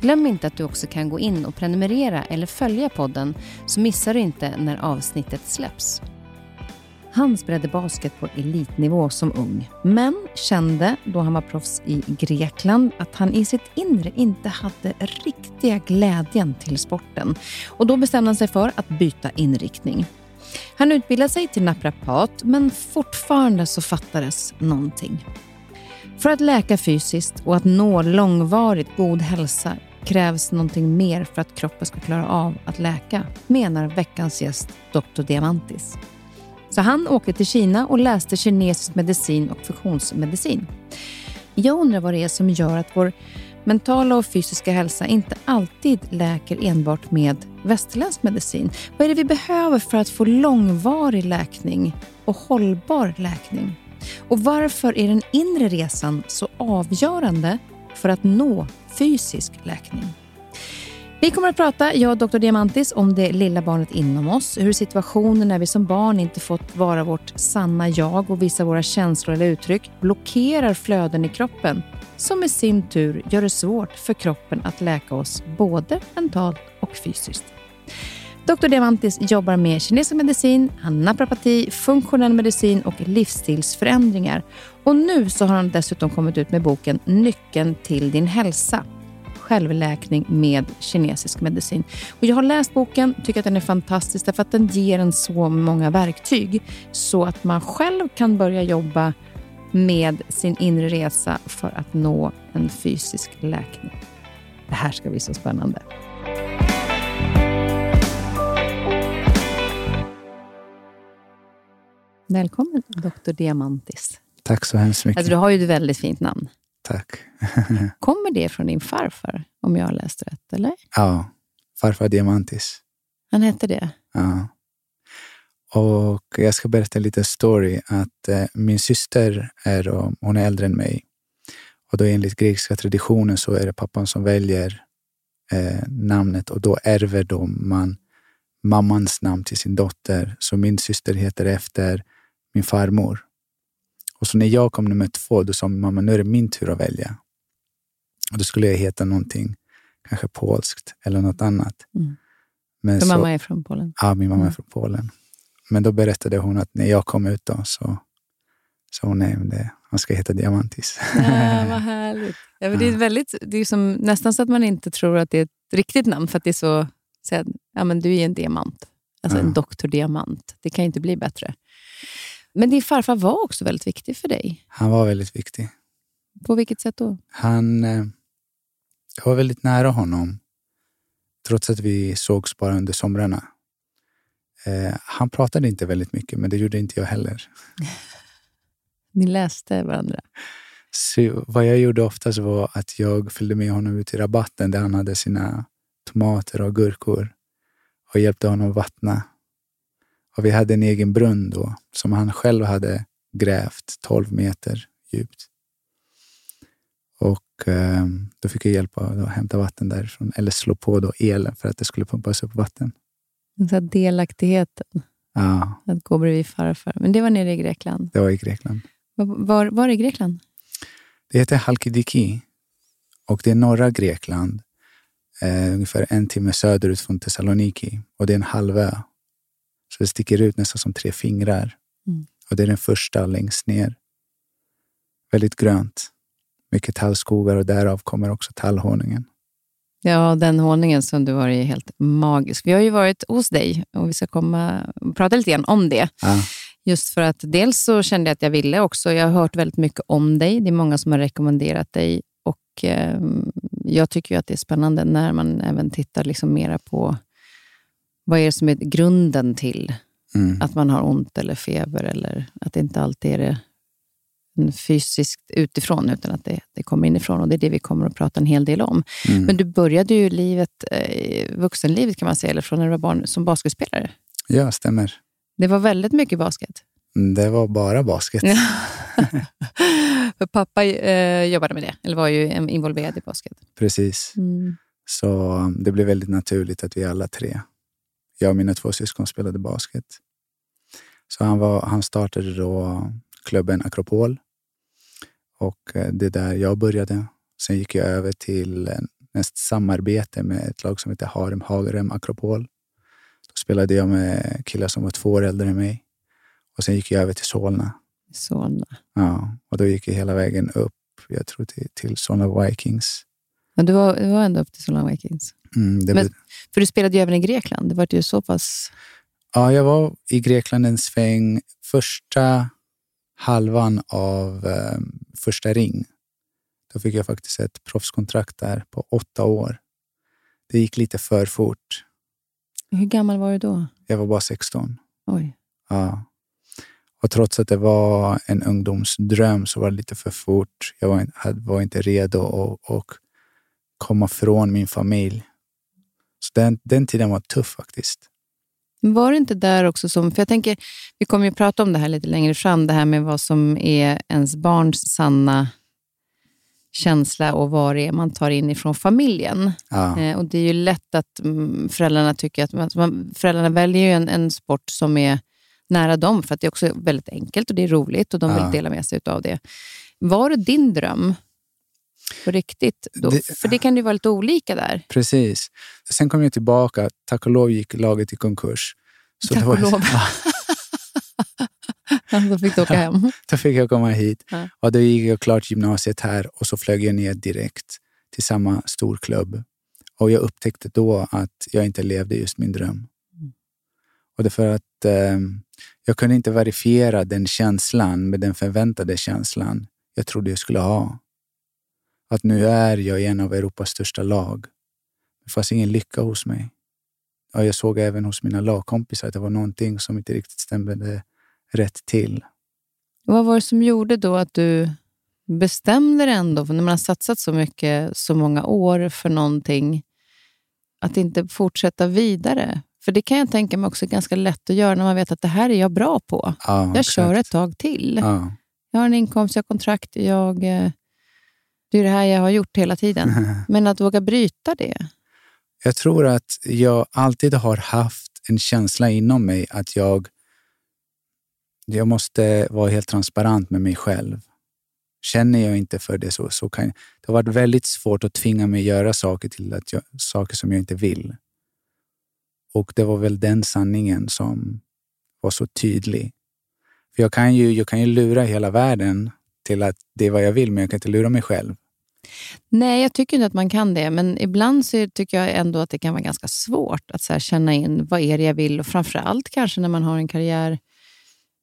Glöm inte att du också kan gå in och prenumerera eller följa podden så missar du inte när avsnittet släpps. Han spelade basket på elitnivå som ung, men kände då han var proffs i Grekland att han i sitt inre inte hade riktiga glädjen till sporten. Och Då bestämde han sig för att byta inriktning. Han utbildade sig till naprapat, men fortfarande så fattades någonting. För att läka fysiskt och att nå långvarigt god hälsa krävs någonting mer för att kroppen ska klara av att läka, menar veckans gäst Dr. Diamantis. Så han åkte till Kina och läste kinesisk medicin och funktionsmedicin. Jag undrar vad det är som gör att vår mentala och fysiska hälsa inte alltid läker enbart med västerländsk medicin. Vad är det vi behöver för att få långvarig läkning och hållbar läkning? Och varför är den inre resan så avgörande för att nå fysisk läkning? Vi kommer att prata, jag och Dr. Diamantis, om det lilla barnet inom oss. Hur situationen när vi som barn inte fått vara vårt sanna jag och visa våra känslor eller uttryck blockerar flöden i kroppen som i sin tur gör det svårt för kroppen att läka oss både mentalt och fysiskt. Dr. Diamantis jobbar med kinesisk medicin, naprapati, funktionell medicin och livsstilsförändringar. Och nu så har han dessutom kommit ut med boken Nyckeln till din hälsa självläkning med kinesisk medicin. Och jag har läst boken, tycker att den är fantastisk därför att den ger en så många verktyg så att man själv kan börja jobba med sin inre resa för att nå en fysisk läkning. Det här ska bli så spännande. Välkommen, Dr. Diamantis. Tack så hemskt mycket. Alltså, du har ju ett väldigt fint namn. Tack. Kommer det från din farfar, om jag har läst rätt? eller? Ja, farfar Diamantis. Han hette det? Ja. Och jag ska berätta en liten story. att eh, Min syster är, hon är äldre än mig. Och då enligt grekiska traditionen så är det pappan som väljer eh, namnet och då ärver då man mammans namn till sin dotter. Så min syster heter efter min farmor. Och så när jag kom nummer två, då sa mamma, nu är det min tur att välja. Och då skulle jag heta någonting, kanske polskt eller något annat. Mm. Men För så, mamma är från Polen? Ja, min mamma mm. är från Polen. Men då berättade hon att när jag kom ut då, så sa hon, nej, det, han ska heta Diamantis. Ja, vad härligt. Ja, det är, väldigt, det är som, nästan så att man inte tror att det är ett riktigt namn, för att det är så, så ja, men du är en diamant. Alltså ja. en doktor diamant. Det kan ju inte bli bättre. Men din farfar var också väldigt viktig för dig. Han var väldigt viktig. På vilket sätt då? Han, eh, jag var väldigt nära honom, trots att vi sågs bara under somrarna. Eh, han pratade inte väldigt mycket, men det gjorde inte jag heller. Ni läste varandra? Så vad jag gjorde oftast var att jag följde med honom ut i rabatten där han hade sina tomater och gurkor och hjälpte honom vattna. Och vi hade en egen brunn då som han själv hade grävt 12 meter djupt. Och eh, då fick jag hjälpa att hämta vatten därifrån eller slå på då elen för att det skulle pumpas upp vatten. Så delaktigheten. Ja. Att gå bredvid farfar. Men det var nere i Grekland? Det var i Grekland. Var, var i Grekland? Det heter Halkidiki och det är norra Grekland, eh, ungefär en timme söderut från Thessaloniki. Och det är en halvö. Så det sticker ut nästan som tre fingrar. Mm. Och det är den första längst ner. Väldigt grönt. Mycket tallskogar och därav kommer också tallhonungen. Ja, den honungen som du har är helt magisk. Vi har ju varit hos dig och vi ska komma och prata lite grann om det. Ja, Just för att dels så kände jag att jag ville också. Jag har hört väldigt mycket om dig. Det är många som har rekommenderat dig och eh, jag tycker ju att det är spännande när man även tittar liksom mera på vad är det som är grunden till mm. att man har ont eller feber eller att det inte alltid är det fysiskt utifrån utan att det, det kommer inifrån och det är det vi kommer att prata en hel del om. Mm. Men du började ju livet, eh, vuxenlivet kan man säga, eller från när du var barn, som basketspelare. Ja, stämmer. Det var väldigt mycket basket. Mm, Det var bara basket. För pappa eh, jobbade med det, eller var ju involverad i basket. Precis. Mm. Så um, det blev väldigt naturligt att vi alla tre, jag och mina två syskon, spelade basket. Så han, var, han startade då klubben Akropol. Och eh, det är där jag började. Sen gick jag över till ett samarbete med ett lag som heter Harem Hagerem Akropol. Då spelade jag med killar som var två år äldre än mig. Och sen gick jag över till Solna. Så, Ja, och då gick jag hela vägen upp, jag tror till, till Solna Vikings. men du var, du var ändå upp till Solna Vikings. Mm, det Men- För du spelade ju även i Grekland. Det var ju så pass... Ja, jag var i Grekland en sväng första halvan av eh, första ring. Då fick jag faktiskt ett proffskontrakt där på åtta år. Det gick lite för fort. Hur gammal var du då? Jag var bara 16. Oj. Ja. Och trots att det var en ungdomsdröm så var det lite för fort. Jag var, var inte redo att att komma från min familj. Så den, den tiden var tuff faktiskt. Var det inte där också som... För jag tänker, vi kommer ju prata om det här lite längre fram, det här med vad som är ens barns sanna känsla och vad det är man tar in ifrån familjen. Ja, Eh, och Det är ju lätt att mm, föräldrarna tycker att man, man, föräldrarna väljer ju en, en sport som är nära dem för att det är också väldigt enkelt och det är roligt och de vill Ja. dela med sig av det. Var det din dröm på riktigt? Då? Det- för det kan ju vara lite olika där. precis. Sen kom jag tillbaka. Tack och lov gick laget i konkurs. Så Tack var, och lov. Ja, Då fick du åka hem. då fick jag komma hit. Ja. Och då gick jag klart gymnasiet här och så flög jag ner direkt till samma storklubb. Och jag upptäckte då att jag inte levde just min dröm. Mm. Och det för att eh, jag kunde inte verifiera den känslan med den förväntade känslan jag trodde jag skulle ha. Att nu är jag i en av Europas största lag. Det fanns ingen lycka hos mig. Och jag såg även hos mina lagkompisar att det var någonting som inte riktigt stämde rätt till. Vad var det som gjorde då att du bestämde dig ändå, för när man har satsat så mycket, så många år för någonting, att inte fortsätta vidare? För det kan jag tänka mig också är ganska lätt att göra när man vet att det här är jag bra på. Ja, Jag exakt. kör ett tag till. Ja. Jag har en inkomst, jag har kontrakt, jag, eh, det är det här jag har gjort hela tiden. Men att våga bryta det. Jag tror att jag alltid har haft en känsla inom mig att jag, jag måste vara helt transparent med mig själv. Känner jag inte för det så, så kan jag, det har varit väldigt svårt att tvinga mig göra saker till att jag, saker som jag inte vill. Och det var väl den sanningen som var så tydlig. För jag kan ju, jag kan ju lura hela världen till att det är vad jag vill, men jag kan inte lura mig själv. Nej, jag tycker inte att man kan det, men ibland så tycker jag ändå att det kan vara ganska svårt att så känna in vad är det jag vill och framför allt kanske när man har en karriär.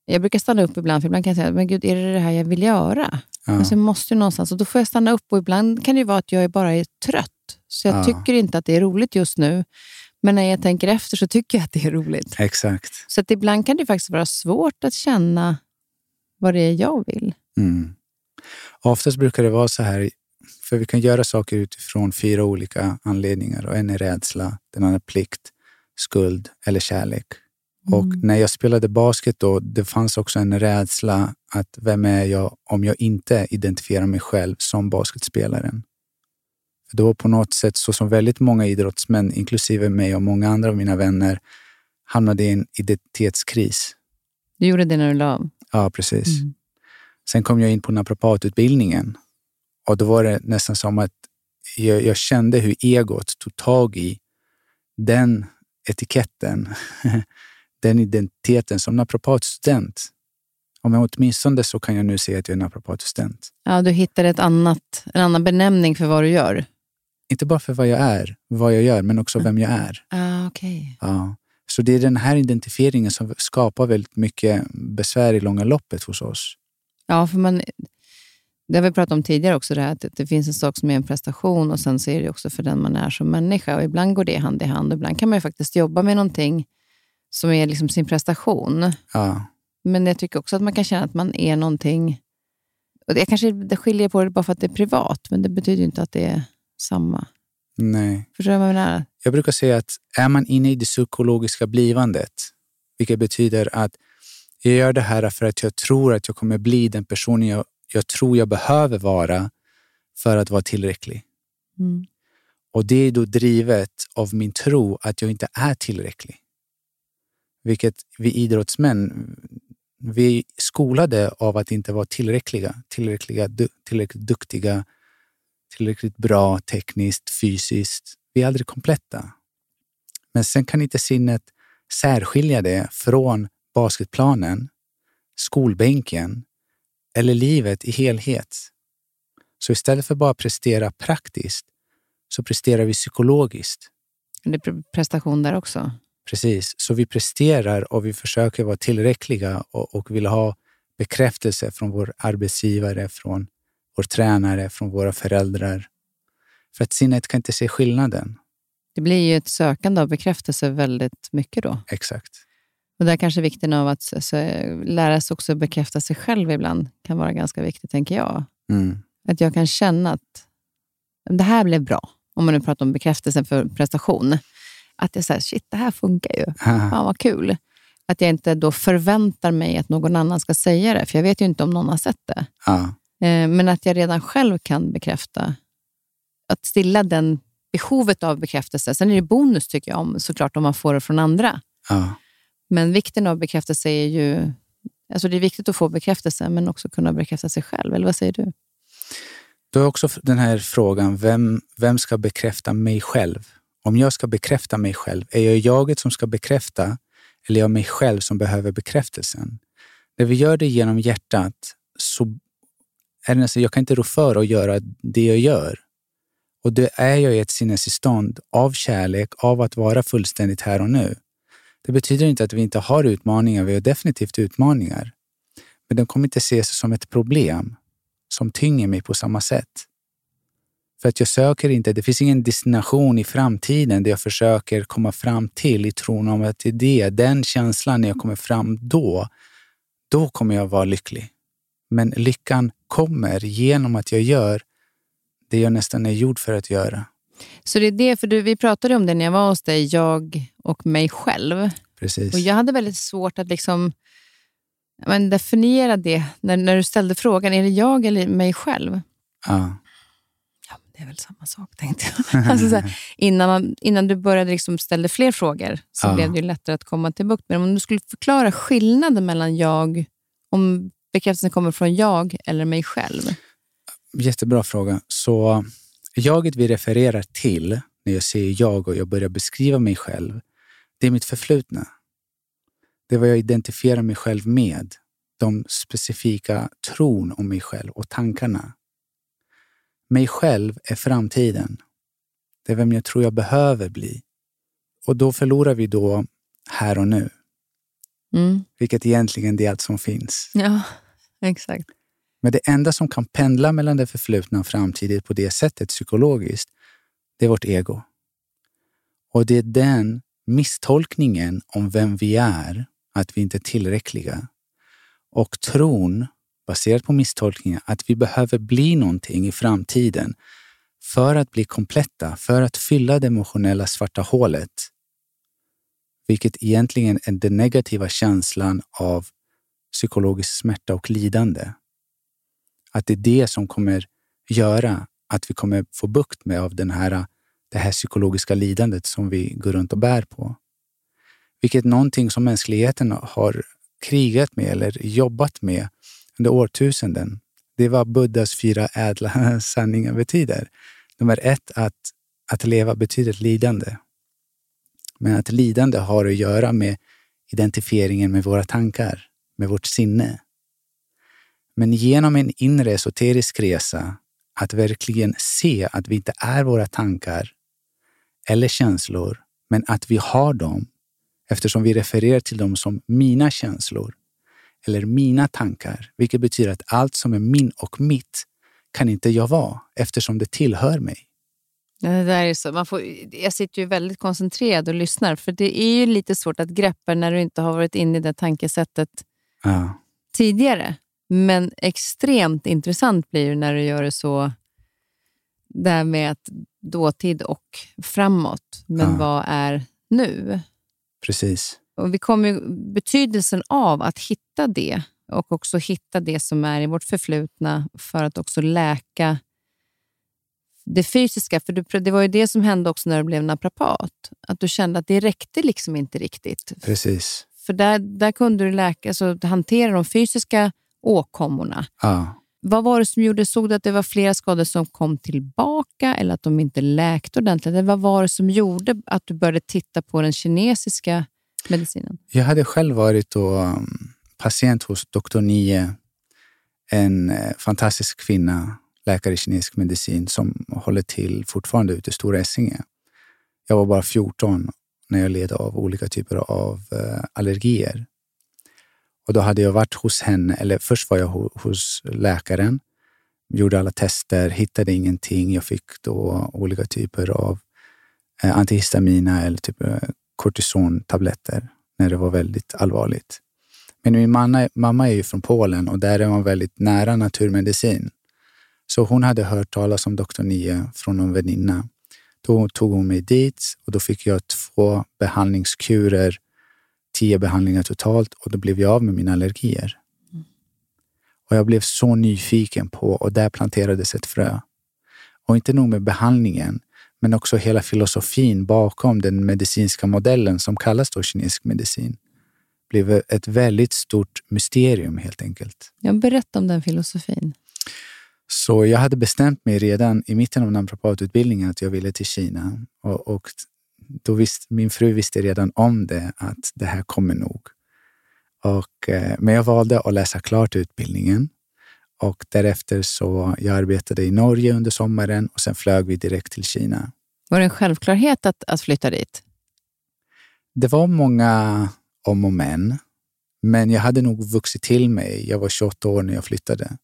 Jag brukar stanna upp ibland, för ibland kan jag säga, men gud, är det det här jag vill göra? Ja. Alltså, jag måste ju någonstans, och då får jag stanna upp och ibland kan det vara att jag bara är trött. Så jag Ja. tycker inte att det är roligt just nu, men när jag tänker efter så tycker jag att det är roligt. Exakt. Så att ibland kan det faktiskt vara svårt att känna vad det är jag vill. Mm. Oftast brukar det vara så här, för vi kan göra saker utifrån fyra olika anledningar. Och en är rädsla, den andra är plikt, skuld eller kärlek. Och när jag spelade basket då, det fanns också en rädsla att vem är jag om jag inte identifierar mig själv som basketspelaren? För då på något sätt, så som väldigt många idrottsmän, inklusive mig och många andra av mina vänner, hamnade i en identitetskris. Du gjorde det när du la av. Ja, precis. Mm. Sen kom jag in på naprapatutbildningen och då var det nästan som att jag, jag kände hur egot tog tag i den etiketten, den identiteten som naprapatstudent. Om jag åtminstone så kan jag nu säga att jag är naprapatstudent. Ja, du hittade ett annat, en annan benämning för vad du gör. Inte bara för vad jag är, vad jag gör, men också vem jag är. Ah, okay. Ja. Så det är den här identifieringen som skapar väldigt mycket besvär i långa loppet hos oss. Ja, för man, det har vi pratat om tidigare också, det här, att det finns en sak som är en prestation och sen så är det också för den man är som människa. Och ibland går det hand i hand och ibland kan man faktiskt jobba med någonting som är liksom sin prestation. Ja. Men jag tycker också att man kan känna att man är någonting... Och det kanske det skiljer på det bara för att det är privat, men det betyder inte att det är samma. Nej. Förstår du vad jag menar? Jag brukar säga att är man inne i det psykologiska blivandet, vilket betyder att jag gör det här för att jag tror att jag kommer bli den personen jag, jag tror jag behöver vara för att vara tillräcklig. Mm. Och det är då drivet av min tro att jag inte är tillräcklig. Vilket vi idrottsmän, vi är skolade av att inte vara tillräckliga, tillräckliga tillräckligt duktiga, tillräckligt bra tekniskt, fysiskt. Vi är aldrig kompletta. Men sen kan inte sinnet särskilja det från basketplanen, skolbänken eller livet i helhet. Så istället för bara prestera praktiskt så presterar vi psykologiskt. Det är prestation där också? Precis, så vi presterar och vi försöker vara tillräckliga och, och vill ha bekräftelse från vår arbetsgivare, från vår tränare, från våra föräldrar. För att sinnet kan inte se skillnaden. Det blir ju ett sökande av bekräftelse väldigt mycket då. Exakt. Och där kanske vikten av att så, lära sig också bekräfta sig själv ibland kan vara ganska viktigt, tänker jag. Mm. Att jag kan känna att det här blev bra, om man nu pratar om bekräftelse för prestation. Att jag säger, shit, det här funkar ju. Fan vad kul. Att jag inte då förväntar mig att någon annan ska säga det, för jag vet ju inte om någon har sett det. Ja. Eh, men att jag redan själv kan bekräfta, att stilla den behovet av bekräftelse. Sen är det bonus tycker jag, om, såklart om man får det från andra. Ja. Men vikten av bekräftelse är ju... Alltså det är viktigt att få bekräftelse, men också kunna bekräfta sig själv. Eller vad säger du? Du har också den här frågan, vem, vem ska bekräfta mig själv? Om jag ska bekräfta mig själv, är jag jaget som ska bekräfta eller är jag mig själv som behöver bekräftelsen? När vi gör det genom hjärtat så är det nästan, jag kan inte rå för att göra det jag gör. Och det är jag i ett sinnestillstånd av kärlek, av att vara fullständigt här och nu. Det betyder inte att vi inte har utmaningar, vi har definitivt utmaningar. Men de kommer inte ses som ett problem som tynger mig på samma sätt. För att jag söker inte, det finns ingen destination i framtiden där jag försöker komma fram till i tron om att det är det, den känslan när jag kommer fram då, då kommer jag vara lycklig. Men lyckan kommer genom att jag gör det jag nästan är gjord för att göra. Så det är det, för du, vi pratade om det när jag var hos dig, jag och mig själv. Precis. Och jag hade väldigt svårt att liksom, men definiera det när, när du ställde frågan, är det jag eller mig själv? Ja. Ja, det är väl samma sak, tänkte jag. alltså, så här, innan, man, innan du började liksom ställa fler frågor så Ja. blev det ju lättare att komma till bukt med. Om du skulle förklara skillnaden mellan jag, om bekräftelsen kommer från jag eller mig själv. Jättebra fråga. Så jaget vi refererar till när jag säger jag och jag börjar beskriva mig själv, det är mitt förflutna. Det är vad jag identifierar mig själv med. De specifika tron om mig själv och tankarna. Mig själv är framtiden. Det är vem jag tror jag behöver bli. Och då förlorar vi då här och nu, Mm. vilket egentligen det är allt som finns. Ja, exakt. Men det enda som kan pendla mellan det förflutna och framtiden på det sättet psykologiskt, det är vårt ego. Och det är den misstolkningen om vem vi är, att vi inte är tillräckliga, och tron, baserat på misstolkningen, att vi behöver bli någonting i framtiden för att bli kompletta, för att fylla det emotionella svarta hålet. Vilket egentligen är den negativa känslan av psykologisk smärta och lidande. Att det är det som kommer göra att vi kommer få bukt med av den här, det här psykologiska lidandet som vi går runt och bär på. Vilket är någonting som mänskligheten har krigat med eller jobbat med under årtusenden. Det är vad Buddhas fyra ädla sanningar betyder. Nummer ett, att, att leva betyder lidande. Men att lidande har att göra med identifieringen med våra tankar, med vårt sinne. Men genom en inre esoterisk resa, att verkligen se att vi inte är våra tankar eller känslor, men att vi har dem eftersom vi refererar till dem som mina känslor eller mina tankar, vilket betyder att allt som är min och mitt kan inte jag vara eftersom det tillhör mig. Det där är så. Man får, jag sitter ju väldigt koncentrerad och lyssnar, för det är ju lite svårt att greppa när du inte har varit inne i det tankesättet Ja, tidigare. Men extremt intressant blir det när du gör det så, där med att dåtid och framåt. Men Ja. vad är nu? precis. Och vi kommer betydelsen av att hitta det och också hitta det som är i vårt förflutna för att också läka det fysiska. För det var ju det som hände också när du blev naprapat. Att du kände att det räckte liksom inte riktigt. Precis. För där, där kunde du läka, alltså, hantera de fysiska åkommorna. Ja. Vad var det som gjorde, såg du att det var flera skador som kom tillbaka eller att de inte läkte ordentligt? Eller vad var det som gjorde att du började titta på den kinesiska medicinen? Jag hade själv varit då, um, patient hos doktor Nie, en eh, fantastisk kvinna, läkare i kinesisk medicin som håller till fortfarande ute i Stora Essinge. Jag var bara 14 när jag led av olika typer av eh, allergier. Och då hade jag varit hos henne, eller först var jag ho- hos läkaren, gjorde alla tester, hittade ingenting. Jag fick då olika typer av eh, antihistamina eller typ eh, kortisontabletter när det var väldigt allvarligt. Men min mamma, mamma är ju från Polen och där är man väldigt nära naturmedicin. Så hon hade hört talas om doktor Nie från någon väninna. Då tog hon mig dit och då fick jag två behandlingskurer, tio behandlingar totalt och då blev jag av med mina allergier. Och jag blev så nyfiken på och där planterades ett frö. Och inte nog med behandlingen, men också hela filosofin bakom den medicinska modellen som kallas då kinesisk medicin blev ett väldigt stort mysterium helt enkelt. Jag berätta om den filosofin. Så jag hade bestämt mig redan i mitten av naprapatutbildningen att jag ville till Kina. Och, och då visste, min fru visste redan om det, att det här kommer nog. Och, eh, men jag valde att läsa klart utbildningen. Och därefter så jag arbetade i Norge under sommaren och sen flög vi direkt till Kina. Var det en självklarhet att, att flytta dit? Det var många om och men, men jag hade nog vuxit till mig. Jag var 28 år när jag flyttade.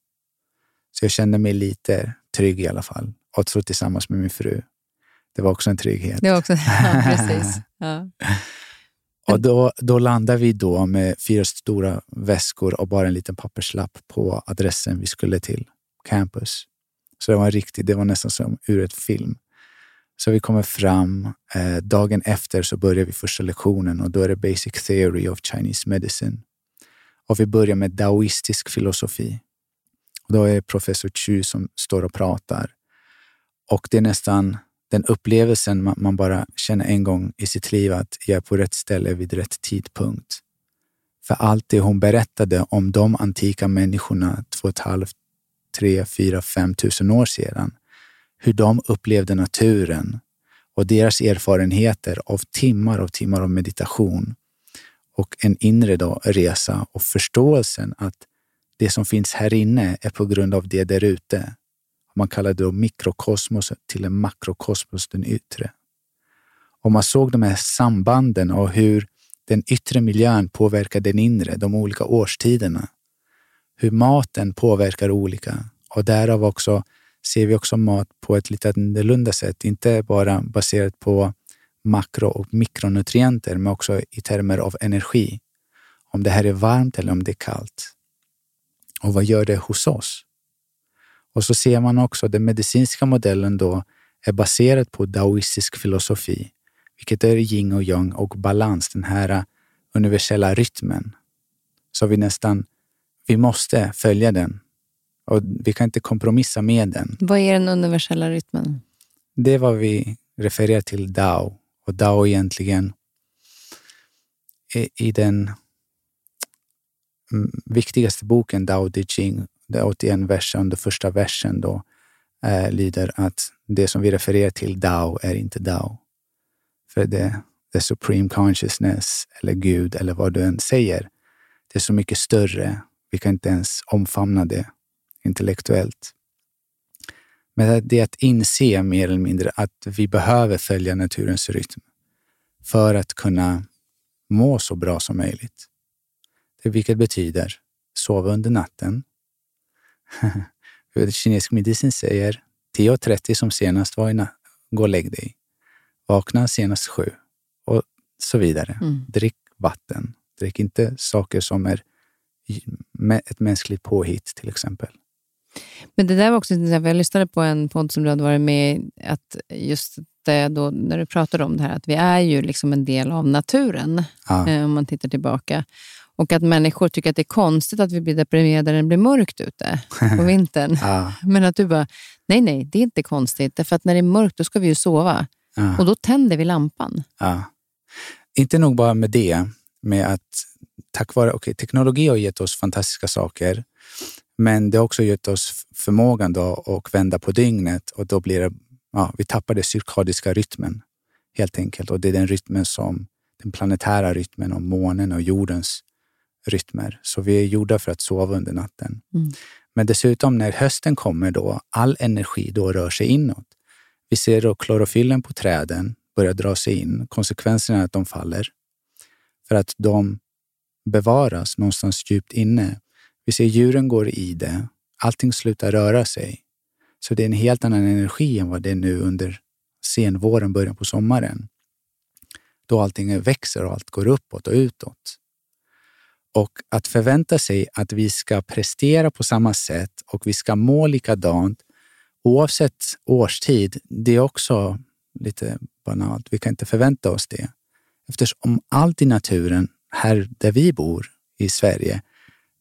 Så jag kände mig lite trygg i alla fall. Och så tillsammans med min fru. Det var också en trygghet. Det var också, ja, precis. Ja. Och då, då landade vi då med fyra stora väskor och bara en liten papperslapp på adressen vi skulle till, campus. Så det var riktigt, det var nästan som ur ett film. Så vi kommer fram. Eh, dagen efter så börjar vi första lektionen och då är det Basic Theory of Chinese Medicine. Och vi börjar med daoistisk filosofi. Och då är det professor Chu som står och pratar. Och det är nästan den upplevelsen man, man bara känner en gång i sitt liv att jag är på rätt ställe vid rätt tidpunkt. För allt det hon berättade om de antika människorna två och ett halvt, tre, fyra, fem tusen år sedan. Hur de upplevde naturen och deras erfarenheter av timmar och timmar av meditation och en inre då, resa och förståelsen att det som finns här inne är på grund av det där ute. Man kallade då mikrokosmos till en makrokosmos, den yttre. Och man såg de här sambanden och hur den yttre miljön påverkar den inre, de olika årstiderna. Hur maten påverkar olika. Och därav också ser vi också mat på ett lite annorlunda sätt, inte bara baserat på makro och mikronutrienter, men också i termer av energi. Om det här är varmt eller om det är kallt. Och vad gör det hos oss? Och så ser man också att den medicinska modellen då är baserad på daoistisk filosofi, vilket är yin och yang och balans, den här universella rytmen. Så vi nästan, vi måste följa den och vi kan inte kompromissa med den. Vad är den universella rytmen? Det är vad vi refererar till Dao och Dao egentligen i, den mm, viktigaste boken, Dao De Ching, det är 81 verser, under första versen då, eh, lyder att det som vi refererar till, Dao, är inte Dao. För det, the supreme consciousness, eller Gud, eller vad du än säger, det är så mycket större. Vi kan inte ens omfamna det intellektuellt. Men det är att inse mer eller mindre att vi behöver följa naturens rytm för att kunna må så bra som möjligt. Det vilket betyder sova under natten. Kinesisk medicin säger 10.30 som senast var i gå och lägg dig. Vakna senast sju och så vidare. Mm. Drick vatten. Drick inte saker som är ett mänskligt påhitt till exempel. Men det där var också intressant, jag lyssnade på en podd som du hade varit med i, att just det då, när du pratade om det här, att vi är ju liksom en del av naturen, ja. eh, om man tittar tillbaka. Och att människor tycker att det är konstigt att vi blir deprimerade när det blir mörkt ute på vintern. ja. Men att du bara, nej, nej, det är inte konstigt. Därför att när det är mörkt, då ska vi ju sova. Ja. Och då tänder vi lampan. Ja. Inte nog bara med det, med att tack vare, okay, teknologi har gett oss fantastiska saker, men det har också gett oss förmågan då att vända på dygnet och då blir det, ja, vi tappar den cirkadiska rytmen helt enkelt. Och det är den rytmen som den planetära rytmen och månen och jordens rytmer. Så vi är gjorda för att sova under natten. Mm. Men dessutom när hösten kommer då, all energi då rör sig inåt. Vi ser då klorofyllen på träden börjar dra sig in. Konsekvenserna är att de faller. För att de bevaras någonstans djupt inne. Vi ser djuren går i det. Allting slutar röra sig. Så det är en helt annan energi än vad det är nu under senvåren, början på sommaren. Då allting växer och allt går uppåt och utåt. Och att förvänta sig att vi ska prestera på samma sätt och vi ska må likadant oavsett årstid, det är också lite banalt. Vi kan inte förvänta oss det. Eftersom allt i naturen, här där vi bor i Sverige,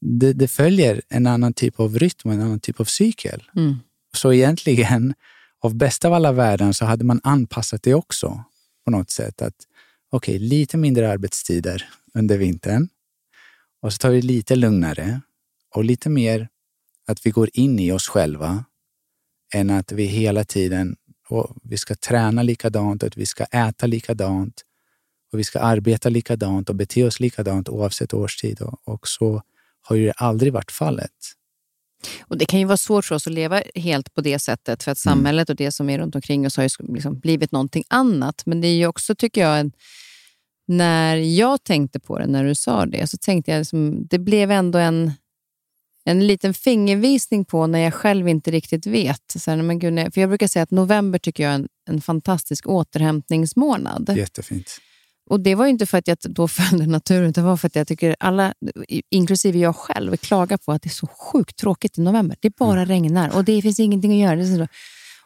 det, det följer en annan typ av rytm och en annan typ av cykel. Mm. Så egentligen, av bästa av alla världar, så hade man anpassat det också på något sätt. Att okej, okay, lite mindre arbetstider under vintern och så tar vi lite lugnare och lite mer att vi går in i oss själva än att vi hela tiden och vi ska träna likadant, att vi ska äta likadant och vi ska arbeta likadant och bete oss likadant oavsett årstid. Och så har ju aldrig varit fallet. Och Det kan ju vara svårt för oss att leva helt på det sättet, för att mm. samhället och det som är runt omkring oss har ju liksom blivit någonting annat. Men det är ju också, tycker jag, en, när jag tänkte på det, när du sa det, så tänkte jag liksom, det blev ändå en, en liten fingervisning på när jag själv inte riktigt vet. Så här, men gud, för Jag brukar säga att november tycker jag är en, en fantastisk återhämtningsmånad. Jättefint. Och Det var inte för att jag då följde naturen, utan det var för att jag tycker alla, inklusive jag själv, klagar på att det är så sjukt tråkigt i november. Det bara mm. regnar och det finns ingenting att göra.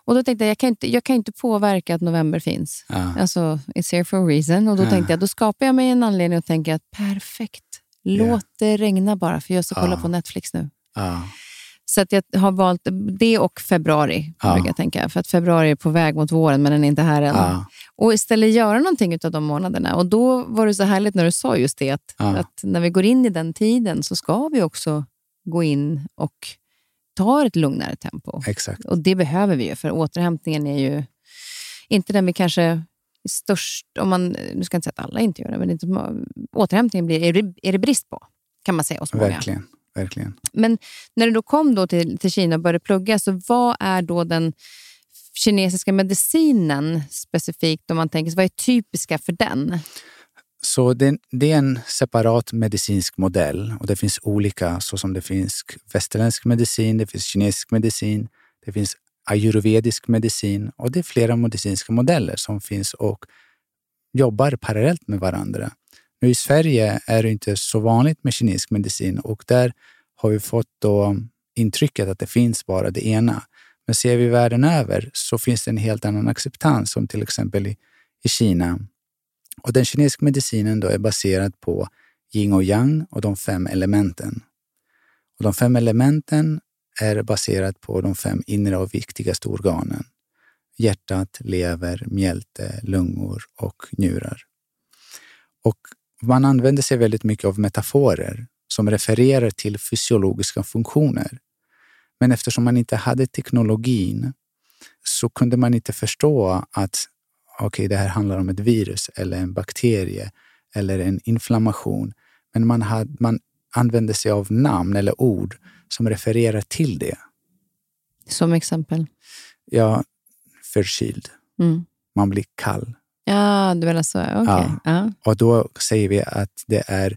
Och Då tänkte jag, jag kan inte, jag kan inte påverka att november finns. Ja. Alltså, it's here for a reason. Och Då ja. tänkte jag, då skapar jag mig en anledning och tänker att perfekt, låt yeah. det regna bara, för jag ska kolla på Netflix nu. Så att jag har valt det och februari, ja. jag tänka. För att februari är på väg mot våren, men den är inte här än. Ja. Och istället göra någonting av de månaderna. Och Då var det så härligt när du sa just det, att, ja. att när vi går in i den tiden så ska vi också gå in och ta ett lugnare tempo. Exakt. Och det behöver vi ju, för återhämtningen är ju inte den vi kanske störst... Om man, nu ska jag inte säga att alla inte gör det, men inte, återhämtningen blir, är, det, är det brist på, kan man säga hos många. Verkligen. Verkligen. Men när du då kom då till, till Kina och började plugga, så vad är då den kinesiska medicinen specifikt? Om man tänker, vad är typiska för den? Så det, det, är en separat medicinsk modell och det finns olika, såsom det finns västerländsk medicin, det finns kinesisk medicin, det finns ayurvedisk medicin och det är flera medicinska modeller som finns och jobbar parallellt med varandra. Nu i Sverige är det inte så vanligt med kinesisk medicin och där har vi fått då intrycket att det finns bara det ena. Men ser vi världen över så finns det en helt annan acceptans, som till exempel i, i Kina. Och den kinesiska medicinen då är baserad på yin och yang och de fem elementen. Och de fem elementen är baserat på de fem inre och viktigaste organen. Hjärtat, lever, mjälte, lungor och njurar. Och man använder sig väldigt mycket av metaforer som refererar till fysiologiska funktioner. Men eftersom man inte hade teknologin så kunde man inte förstå att okay, det här handlar om ett virus eller en bakterie eller en inflammation. Men man, hade, man använde sig av namn eller ord som refererar till det. Som exempel? Ja, förkyld. Mm. Man blir kall. Ja, du menar så. Okay. Ja. ja. Och då säger vi att det är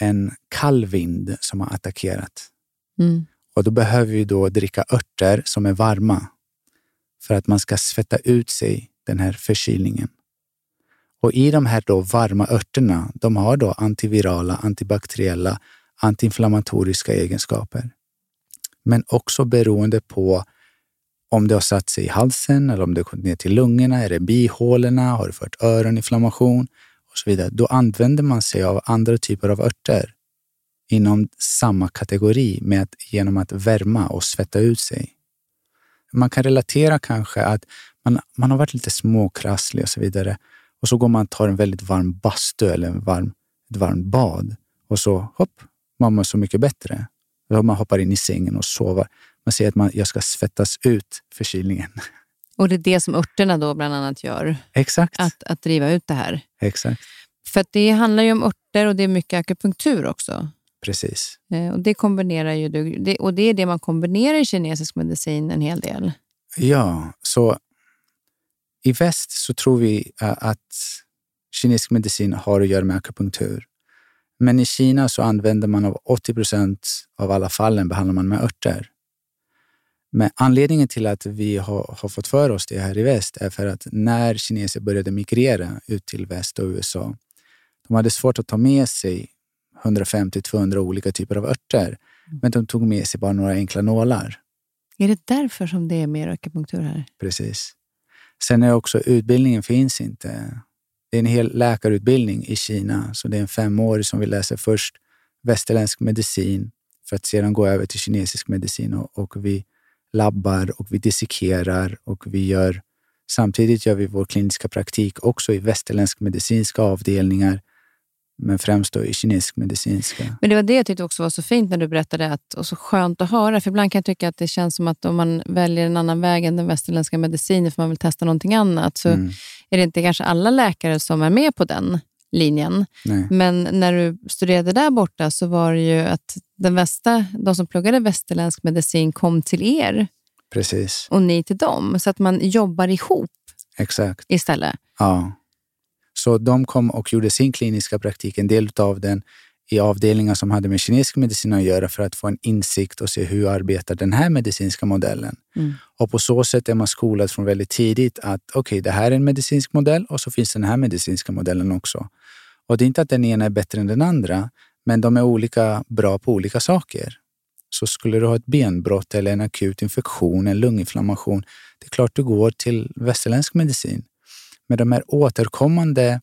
en kall vind som har attackerat. Mm. Och då behöver vi då dricka örter som är varma för att man ska svetta ut sig den här förkylningen. Och i de här då varma örterna, de har då antivirala, antibakteriella, antiinflammatoriska egenskaper. Men också beroende på om det har satt sig i halsen eller om det har gått ner till lungorna, är det bihålorna, har det fört öroninflammation och så vidare. Då använder man sig av andra typer av örter inom samma kategori med att, genom att värma och svetta ut sig. Man kan relatera kanske att man, man har varit lite småkrasslig och så vidare och så går man och tar en väldigt varm bastu eller en varm, ett varmt bad och så hopp, man mår så mycket bättre. Man hoppar in i sängen och sover. Man säger att man, jag ska svettas ut förkylningen. Och det är det som örterna då bland annat gör? Exakt. Att, att driva ut det här? Exakt. För det handlar ju om örter och det är mycket akupunktur också. Precis. Eh, och det kombinerar ju du, och det är det man kombinerar i kinesisk medicin en hel del. Ja, så i väst så tror vi eh, att kinesisk medicin har att göra med akupunktur. Men i Kina så använder man av 80 procent av alla fallen behandlar man med örter. Men anledningen till att vi har, har, fått för oss det här i väst är för att när kineser började migrera ut till väst och USA, de hade svårt att ta med sig 150-200 olika typer av örter, mm. men de tog med sig bara några enkla nålar. Är det därför som det är mer akupunktur här? Precis. Sen är också utbildningen finns inte. Det är en hel läkarutbildning i Kina, så det är en femårig som vi läser först västerländsk medicin för att sedan gå över till kinesisk medicin och, och vi labbar och vi dissekerar och vi gör Samtidigt gör vi vår kliniska praktik också i västerländsk medicinska avdelningar men främst då i kinesisk medicinska. Men det var det jag tyckte också var så fint när du berättade att, och så skönt att höra. För ibland kan jag tycka att det känns som att om man väljer en annan väg än den västerländska medicinen för man vill testa någonting annat, så mm. är det inte kanske alla läkare som är med på den linjen. Nej. Men när du studerade där borta så var det ju att den västa, de som pluggade västerländsk medicin kom till er. Precis. Och ni till dem. Så att man jobbar ihop Exakt. istället. Ja. Så de kom och gjorde sin kliniska praktik, en del av den i avdelningar som hade med kinesisk medicin att göra för att få en insikt och se hur arbetar den här medicinska modellen. Mm. Och på så sätt är man skolad från väldigt tidigt att okej, okay, det här är en medicinsk modell och så finns den här medicinska modellen också. Och det är inte att den ena är bättre än den andra, men de är olika bra på olika saker. Så skulle du ha ett benbrott eller en akut infektion, en lunginflammation, det är klart du går till västerländsk medicin med de här återkommande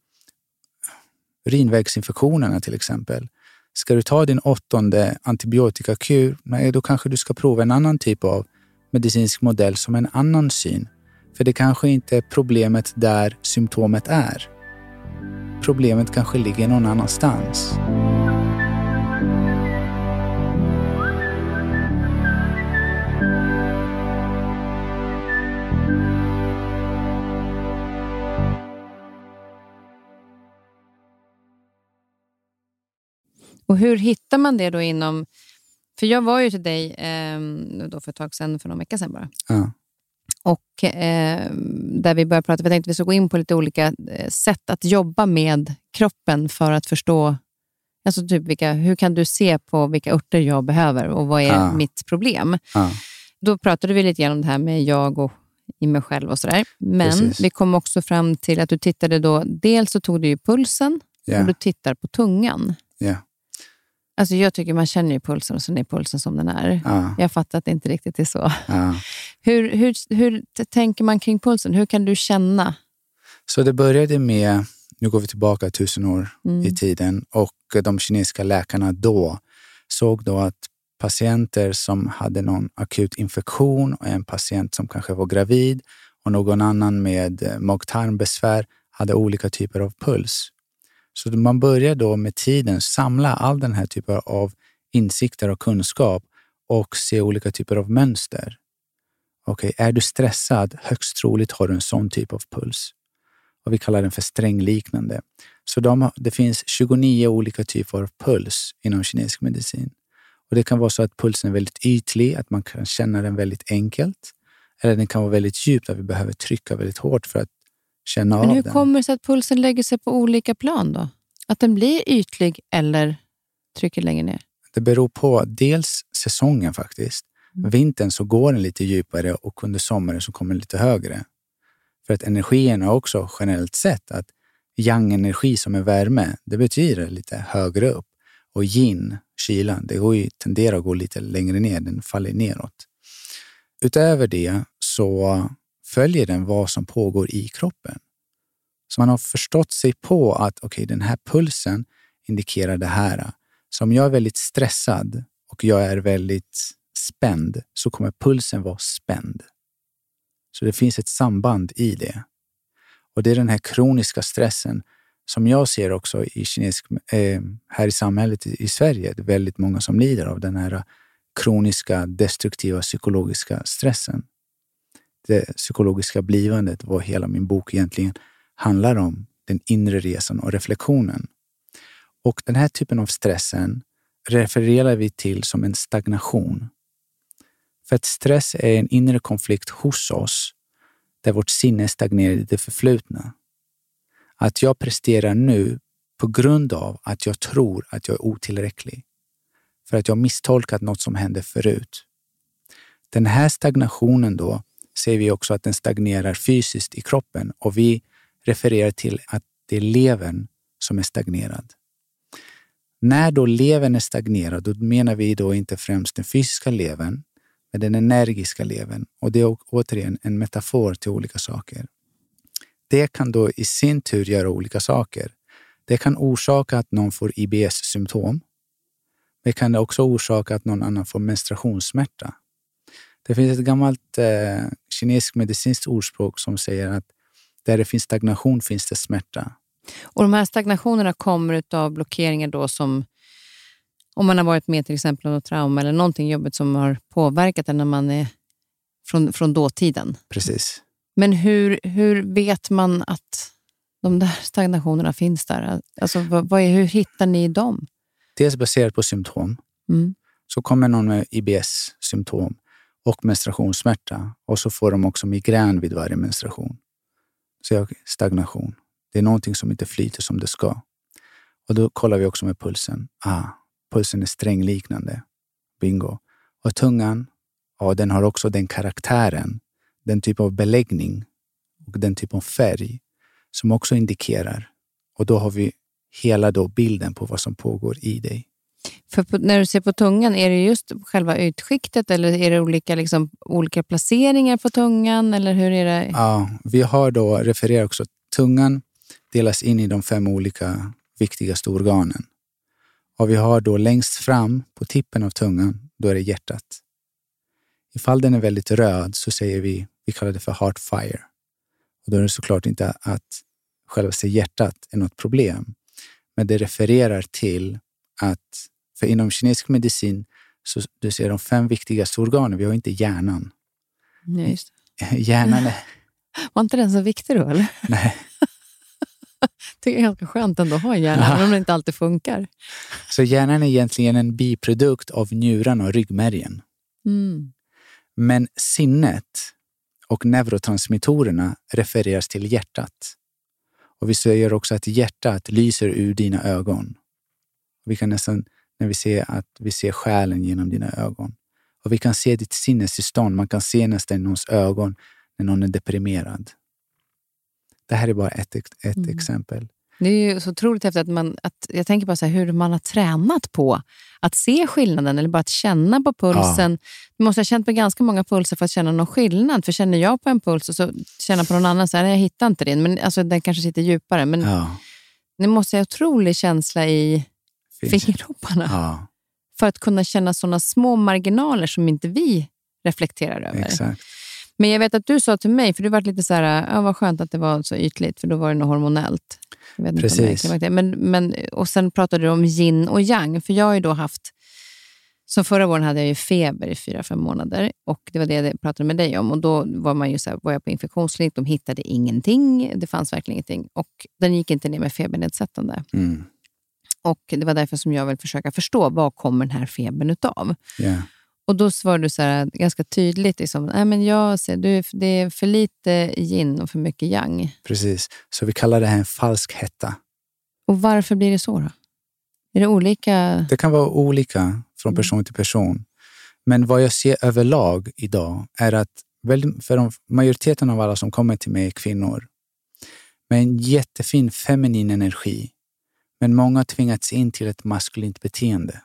urinvägsinfektionerna till exempel. Ska du ta din åttonde antibiotikakur, nej, då kanske du ska prova en annan typ av medicinsk modell som en annan syn. För det kanske inte är problemet där symptomet är. Problemet kanske ligger någon annanstans. Och hur hittar man det då inom... För jag var ju till dig eh, då för ett tag sedan, för någon vecka sedan bara. Ja. Och eh, där vi började prata, för jag tänkte att vi ska gå in på lite olika eh, sätt att jobba med kroppen för att förstå Alltså typ vilka, hur kan du se på vilka örter jag behöver och vad är ja. mitt problem? Ja. Då pratade vi lite grann om det här med jag och i mig själv och sådär. Men Precis. vi kom också fram till att du tittade då, dels så tog du ju pulsen yeah. och du tittar på tungan. Yeah. Alltså jag tycker man känner ju pulsen och sen är pulsen som den är. Ja. Jag fattar att det inte riktigt är så. Ja. Hur, hur, hur tänker man kring pulsen? Hur kan du känna? Så det började med, nu går vi tillbaka tusen år mm. i tiden och de kinesiska läkarna då såg då att patienter som hade någon akut infektion och en patient som kanske var gravid och någon annan med mag-tarmbesvär hade olika typer av puls. Så man börjar då med tiden samla all den här typen av insikter och kunskap och se olika typer av mönster. Okej, okay, är du stressad? Högst troligt har du en sån typ av puls. Och vi kallar den för strängliknande. Så de, det finns 29 olika typer av puls inom kinesisk medicin. Och Det kan vara så att pulsen är väldigt ytlig, att man kan känna den väldigt enkelt. Eller den kan vara väldigt djup, där vi behöver trycka väldigt hårt för att känna Men av den. hur kommer det sig att pulsen lägger sig på olika plan då? Att den blir ytlig eller trycker längre ner? Det beror på dels säsongen faktiskt. Mm. Vintern så går den lite djupare och under sommaren så kommer den lite högre. För att energierna också generellt sett, att yang-energi som är värme, det betyder lite högre upp. Och yin, kylan, det går ju, tenderar att gå lite längre ner, den faller neråt. Utöver det så följer den vad som pågår i kroppen. Så man har förstått sig på att okay, den här pulsen indikerar det här. Så om jag är väldigt stressad och jag är väldigt spänd så kommer pulsen vara spänd. Så det finns ett samband i det. Och det är den här kroniska stressen som jag ser också i kinesisk, eh, här i samhället i Sverige. Det är väldigt många som lider av den här kroniska, destruktiva psykologiska stressen. Det psykologiska blivandet, vad hela min bok egentligen handlar om. Den inre resan och reflektionen. Och den här typen av stressen refererar vi till som en stagnation. För att stress är en inre konflikt hos oss där vårt sinne stagnerar i det förflutna. Att jag presterar nu på grund av att jag tror att jag är otillräcklig. För att jag misstolkat något som hände förut. Den här stagnationen då ser vi också att den stagnerar fysiskt i kroppen och vi refererar till att det är levern som är stagnerad. När då levern är stagnerad, då menar vi då inte främst den fysiska levern, men den energiska levern. Och det är återigen en metafor till olika saker. Det kan då i sin tur göra olika saker. Det kan orsaka att någon får IBS-symptom. Det kan också orsaka att någon annan får menstruationssmärta. Det finns ett gammalt eh, kinesiskt medicinskt ordspråk som säger att där det finns stagnation finns det smärta. Och De här stagnationerna kommer av blockeringar då som om man har varit med till exempel om något trauma eller någonting jobbigt som har påverkat en när man är från, från dåtiden. Precis. Men hur, hur vet man att de där stagnationerna finns där? Alltså, vad, vad är, hur hittar ni dem? Dels baserat på symptom. Mm. Så kommer någon med IBS-symptom och menstruationssmärta och så får de också migrän vid varje menstruation. Så jag, stagnation. Det är någonting som inte flyter som det ska. Och då kollar vi också med pulsen. Ah, pulsen är strängliknande. Bingo. Och tungan, ja, den har också den karaktären, den typ av beläggning och den typ av färg som också indikerar. Och då har vi hela då bilden på vad som pågår i dig. För på, när du ser på tungan, är det just själva ytskiktet eller är det olika, liksom, olika placeringar på tungan? Eller hur är det? Ja, vi har då refererat också tungan delas in i de fem olika viktigaste organen. Och vi har då längst fram på tippen av tungan, då är det hjärtat. Ifall den är väldigt röd så säger vi, vi kallar det för heart fire. Och då är det såklart inte att själva hjärtat är något problem. Men det refererar till att, för inom kinesisk medicin, så du ser de fem viktigaste organen, vi har inte hjärnan. Ja, just Hjärnan är... Var inte den så viktig då? Eller? Nej. tycker det är ganska skönt ändå att ha en hjärna, även om det inte alltid funkar. Så hjärnan är egentligen en biprodukt av njurarna och ryggmärgen. Mm. Men sinnet och neurotransmittorerna refereras till hjärtat. Och vi säger också att hjärtat lyser ur dina ögon. Vi kan nästan, när vi ser att vi ser själen genom dina ögon. Och vi kan se ditt sinnestillstånd. Man kan se nästan i någons ögon när någon är deprimerad. Det här är bara ett, ett mm. exempel. Det är ju så otroligt häftigt att man... Att, jag tänker bara så här, hur man har tränat på att se skillnaden eller bara att känna på pulsen. Ja. Du måste ha känt på ganska många pulser för att känna någon skillnad. För känner jag på en puls och så känner på någon annan, så här, jag hittar inte den. Men, alltså, den kanske sitter djupare. Men ja. det måste ha otrolig känsla i. fingertopparna. Ja. För att kunna känna sådana små marginaler som inte vi reflekterar över. Exakt. Men jag vet att du sa till mig, för du var lite så här, ja, vad skönt att det var så ytligt, för då var det något hormonellt. Precis. men, men, och sen pratade du om yin och yang, för jag har ju då haft som förra våren hade jag ju feber i fyra, fem månader och det var det jag pratade med dig om. Och Då var, man ju så här, var jag på infektionsklinik, de hittade ingenting. Det fanns verkligen ingenting. Och den gick inte ner med febernedsättande. Mm. Och Det var därför som jag vill försöka förstå, vad kommer den här febern utav? Ja. Och Då svarade du så här, ganska tydligt, liksom, Nej, men jag ser, du, det är för lite yin och för mycket yang. Precis. Så vi kallar det här en falsk hetta. Och varför blir det så då? Är det olika? Det kan vara olika från Mm. person till person. Men vad jag ser överlag idag är att för majoriteten av alla som kommer till mig är kvinnor med en jättefin feminin energi. Men många har tvingats in till ett maskulint beteende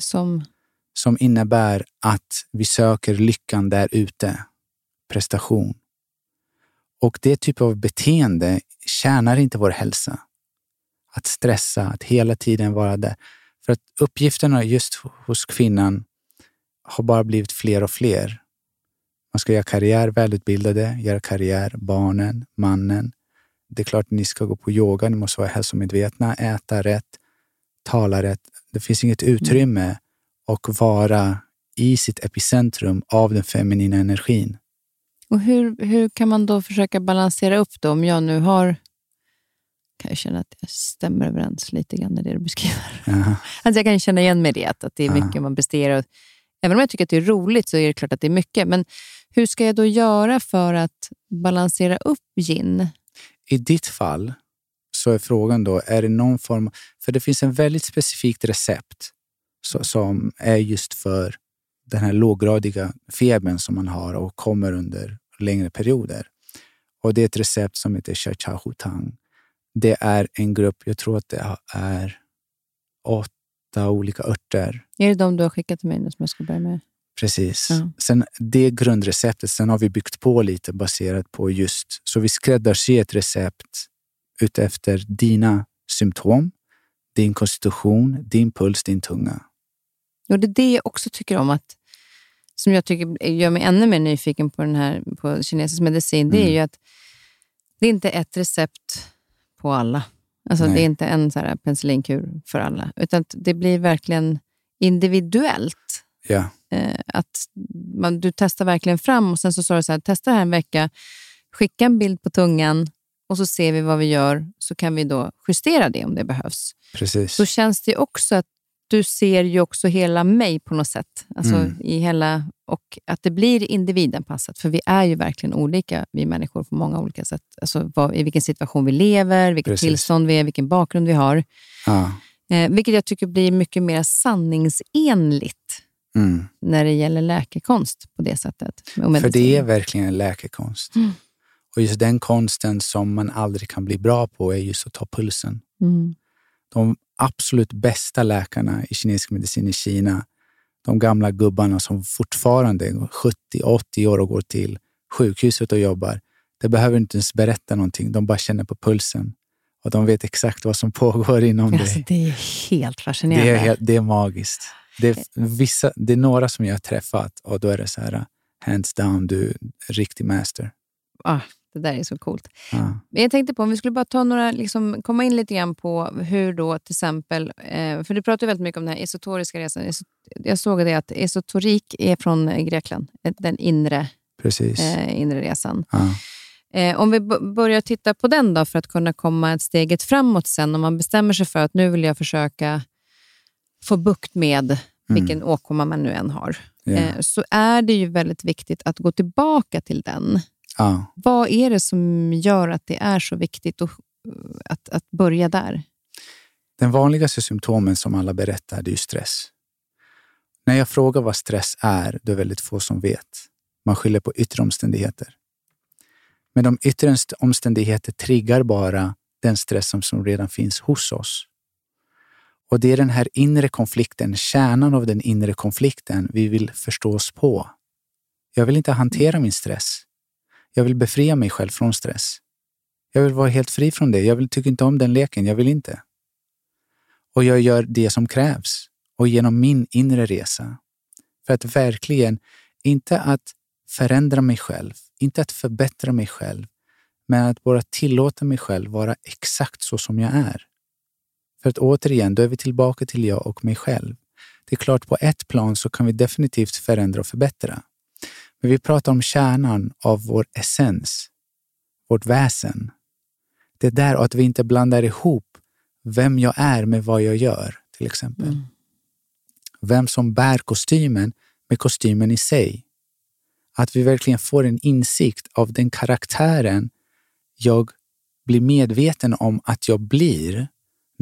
Som, som innebär att vi söker lyckan där ute. Prestation. Och det typ av beteende tjänar inte vår hälsa. Att stressa, att hela tiden vara där. För att uppgifterna just hos kvinnan har bara blivit fler och fler. Man ska göra karriär, välutbildade, göra karriär, barnen, mannen. Det är klart att ni ska gå på yoga, ni måste vara hälsomedvetna, äta rätt, tala rätt. Det finns inget utrymme att vara i sitt epicentrum av den feminina energin. och hur, hur kan man då försöka balansera upp då, om jag nu har kan jag känna att jag stämmer överens lite grann med det du beskriver. Jaha. Alltså jag kan känna igen mig i det, att det är mycket man presterar. Och, även om jag tycker att det är roligt så är det klart att det är mycket. Men hur ska jag då göra för att balansera upp yin? I ditt fall så är frågan då, är det någon form... För det finns en väldigt specifikt recept så, som är just för den här låggradiga febern som man har och kommer under längre perioder. Och Det är ett recept som heter Shachahutang. Det är en grupp, jag tror att det är åtta olika örter. Är det de du har skickat till mig nu som jag ska börja med? Precis. Ja. Sen det grundreceptet, sen har vi byggt på lite baserat på just, så vi skräddarsyr ett recept utefter dina symptom, din konstitution, din puls, din tunga. Och det är det jag också tycker om, att, som jag tycker gör mig ännu mer nyfiken på, den här, på kinesisk medicin. Det är Mm. ju att det är inte ett recept på alla. Alltså Nej. det är inte en så här penicillinkur för alla, utan det blir verkligen individuellt. Eh, att man, du testar verkligen fram och sen så sa du så här, testa här en vecka, skicka en bild på tungan och så ser vi vad vi gör, så kan vi då justera det om det behövs. precis. Då känns det också att du ser ju också hela mig på något sätt. Alltså Mm. i hela, och att det blir individanpassat, för vi är ju verkligen olika, vi människor, på många olika sätt. Alltså vad, i vilken situation vi lever, vilket Precis. tillstånd vi är, vilken bakgrund vi har. Ja. Eh, vilket jag tycker blir mycket mer sanningsenligt Mm. när det gäller läkekonst på det sättet. För det är verkligen en läkekonst. Mm. Och just den konsten som man aldrig kan bli bra på är just att ta pulsen. Mm. de absolut bästa läkarna i kinesisk medicin i Kina, de gamla gubbarna som fortfarande är 70-80 år och går till sjukhuset och jobbar, det behöver inte ens berätta någonting. De bara känner på pulsen och de vet exakt vad som pågår inom Alltså, dig. det är helt fascinerande. Det är, helt, det är magiskt. Det är, vissa, det är några som jag har träffat och då är det så här, hands down, du är riktig master. ah, det där är så coolt. Men Jag tänkte på om vi skulle bara ta några, liksom, komma in lite grann på hur då till exempel, eh, för du pratar ju väldigt mycket om den här esotoriska resan. Jag såg det att esotorik är från eh, Grekland, eh, den inre, Precis. eh, inre resan. Ja. Eh, om vi börjar titta på den då för att kunna komma ett steget framåt sen, om man bestämmer sig för att nu vill jag försöka få bukt med vilken åkomma man nu än har, eh, så är det ju väldigt viktigt att gå tillbaka till den. Ja. Vad är det som gör att det är så viktigt att, att, att börja där? Den vanligaste symptomen som alla berättar det är stress. När jag frågar vad stress är, det är väldigt få som vet. Man skyller på yttre omständigheter. Men de yttre omständigheter triggar bara den stress som, som redan finns hos oss. Och det är den här inre konflikten, kärnan av den inre konflikten vi vill förstå oss på. Jag vill inte hantera min stress. Jag vill befria mig själv från stress. Jag vill vara helt fri från det. Jag vill, tycker inte om den leken. Jag vill inte. Och jag gör det som krävs och genom min inre resa. För att verkligen, inte att förändra mig själv, inte att förbättra mig själv, Men att bara tillåta mig själv vara exakt så som jag är. För att återigen, då är vi tillbaka till jag och mig själv. Det är klart, på ett plan så kan vi definitivt förändra och förbättra. Men vi pratar om kärnan av vår essens, vårt väsen. Det är där att vi inte blandar ihop vem jag är med vad jag gör, till exempel. Mm. Vem som bär kostymen med kostymen i sig. Att vi verkligen får en insikt av den karaktären jag blir medveten om att jag blir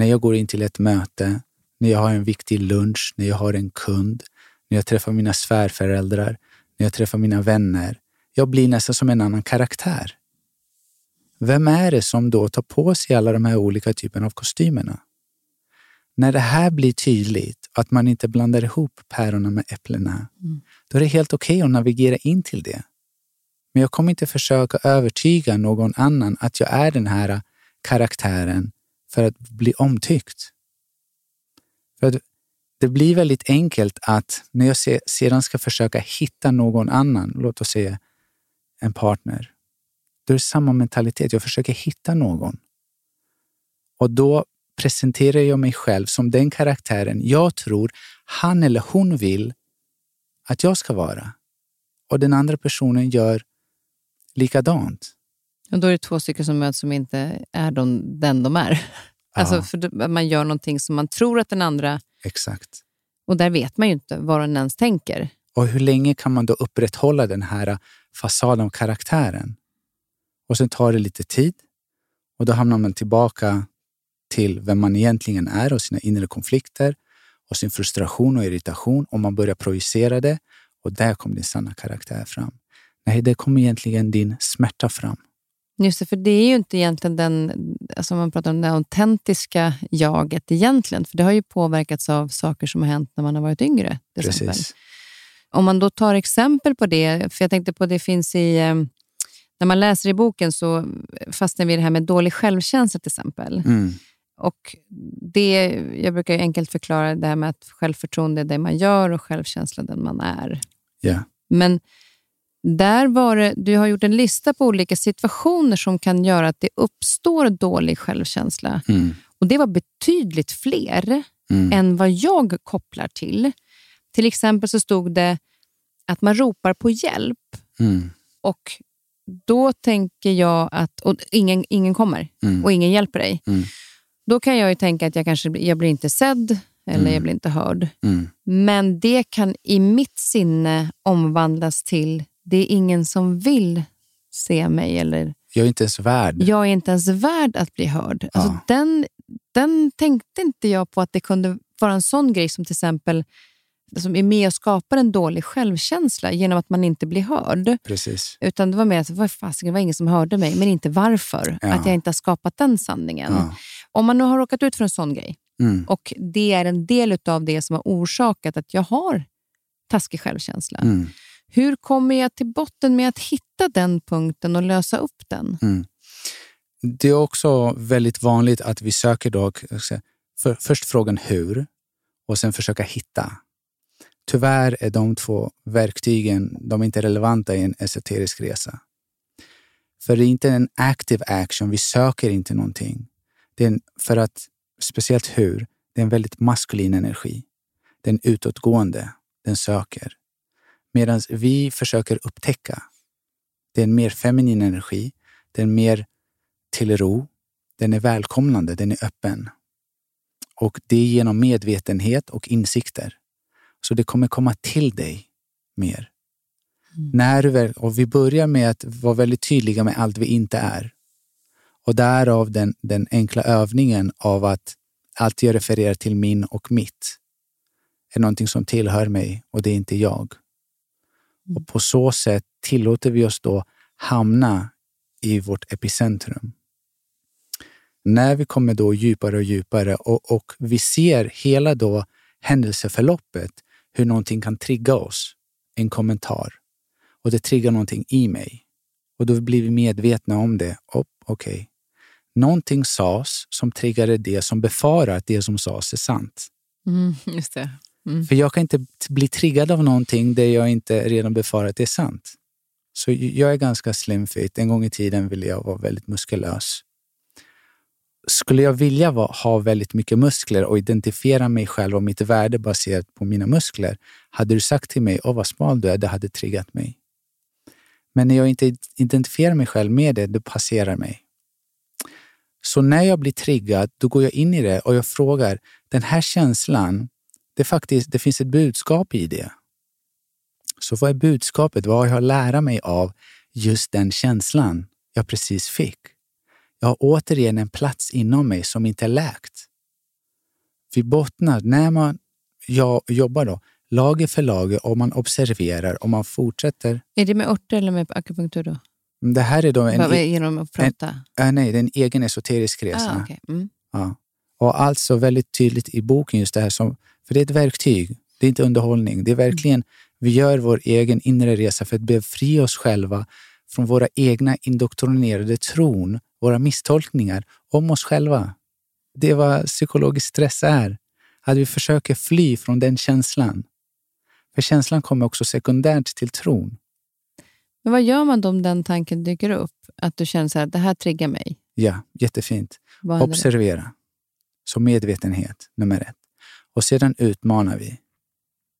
när jag går in till ett möte, när jag har en viktig lunch, när jag har en kund, när jag träffar mina svärföräldrar, när jag träffar mina vänner. Jag blir nästan som en annan karaktär. Vem är det som då tar på sig alla de här olika typerna av kostymerna? När det här blir tydligt, att man inte blandar ihop päronen med äpplena, mm. då är det helt okej okay att navigera in till det. Men jag kommer inte försöka övertyga någon annan att jag är den här karaktären för att bli omtyckt. För att det blir väldigt enkelt att när jag sedan ska försöka hitta någon annan, låt oss säga en partner, då är det samma mentalitet. Jag försöker hitta någon. Och då presenterar jag mig själv som den karaktären jag tror han eller hon vill att jag ska vara. Och den andra personen gör likadant. Och då är det två stycken som möts som inte är de, den de är. Ja. Alltså för man gör någonting som man tror att den andra... Exakt. Och där vet man ju inte vad den ens tänker. Och hur länge kan man då upprätthålla den här fasaden av karaktären? Och sen tar det lite tid och då hamnar man tillbaka till vem man egentligen är och sina inre konflikter och sin frustration och irritation och man börjar projicera det och där kommer din sanna karaktär fram. Nej, det kommer egentligen din smärta fram. Just det, för det är ju inte egentligen den, alltså man pratar om det autentiska jaget egentligen, för det har ju påverkats av saker som har hänt när man har varit yngre. Precis. Exempel. Om man då tar exempel på det, för jag tänkte på det finns i, eh, när man läser i boken så fastnar vi i det här med dålig självkänsla till exempel. Mm. Och det, jag brukar enkelt förklara det här med att självförtroende är det man gör och självkänsla den man är. Yeah. Men där var det, du har gjort en lista på olika situationer som kan göra att det uppstår dålig självkänsla. Mm. Och Det var betydligt fler mm. än vad jag kopplar till. Till exempel så stod det att man ropar på hjälp. Mm. Och Då tänker jag att och ingen, ingen kommer mm. och ingen hjälper dig. Mm. Då kan jag ju tänka att jag kanske jag blir inte sedd eller jag mm. blir inte hörd. Men det kan i mitt sinne omvandlas till det är ingen som vill se mig. Eller, jag är inte ens värd. Jag är inte ens värd att bli hörd. Alltså, ja. den, den tänkte inte jag på att det kunde vara en sån grej som till exempel som är med och skapar en dålig självkänsla genom att man inte blir hörd. Precis. Utan det var mer att vad fasiken, det var ingen som hörde mig, men inte varför. Ja. Att jag inte har skapat den sanningen. Ja. Om man nu har råkat ut för en sån grej mm. och det är en del av det som har orsakat att jag har taskig självkänsla. Mm. Hur kommer jag till botten med att hitta den punkten och lösa upp den? Mm. Det är också väldigt vanligt att vi söker då, för, först frågan hur och sen försöka hitta. Tyvärr är de två verktygen de är inte relevanta i en esoterisk resa. För det är inte en active action, vi söker inte någonting. Det är en, för att, speciellt hur, det är en väldigt maskulin energi. Den utåtgående, den söker. Medan vi försöker upptäcka. Det är en mer feminin energi. Den är mer till ro. Den är välkomnande, den är öppen. Och det är genom medvetenhet och insikter. Så det kommer komma till dig mer. Mm. När du, och vi börjar med att vara väldigt tydliga med allt vi inte är. Och därav den, den enkla övningen av att allt jag refererar till min och mitt är någonting som tillhör mig och det är inte jag. Och på så sätt tillåter vi oss då hamna i vårt epicentrum. När vi kommer då djupare och djupare och, och vi ser hela då händelseförloppet, hur någonting kan trigga oss, en kommentar. Och det triggar någonting i mig. Och då blir vi medvetna om det. Oh, Okej, okay. någonting sades som triggade det som befarar att det som sades är sant. Mm, just det. Mm. För jag kan inte bli triggad av någonting där jag inte redan befarar att det är sant. Så jag är ganska slim fit. En gång i tiden ville jag vara väldigt muskulös. Skulle jag vilja ha väldigt mycket muskler och identifiera mig själv och mitt värde baserat på mina muskler, hade du sagt till mig, åh vad smal du är, det hade triggat mig. Men när jag inte identifierar mig själv med det, det passerar mig. Så när jag blir triggad, då går jag in i det och jag frågar, den här känslan, det, faktiskt, det finns ett budskap i det. Så vad är budskapet? Vad har jag att lära mig av just den känslan jag precis fick? Jag har återigen en plats inom mig som inte är läkt. Vi bottnar, när man jag jobbar då, lager för lager och man observerar och man fortsätter. Är det med örter eller med akupunktur då? Det här är då en, Bara genom att prata? En, äh, nej, det är en egen esoterisk resa. Ah, okay. mm. ja. Och alltså väldigt tydligt i boken just det här, som, för det är ett verktyg. Det är inte underhållning. Det är verkligen, mm. vi gör vår egen inre resa för att befria oss själva från våra egna indoktrinerade tron, våra misstolkningar om oss själva. Det är vad psykologisk stress är. Att vi försöker fly från den känslan. För känslan kommer också sekundärt till tron. Men vad gör man då om den tanken dyker upp? Att du känner att det här triggar mig? Ja, jättefint. Observera. Så medvetenhet, nummer ett. Och sedan utmanar vi.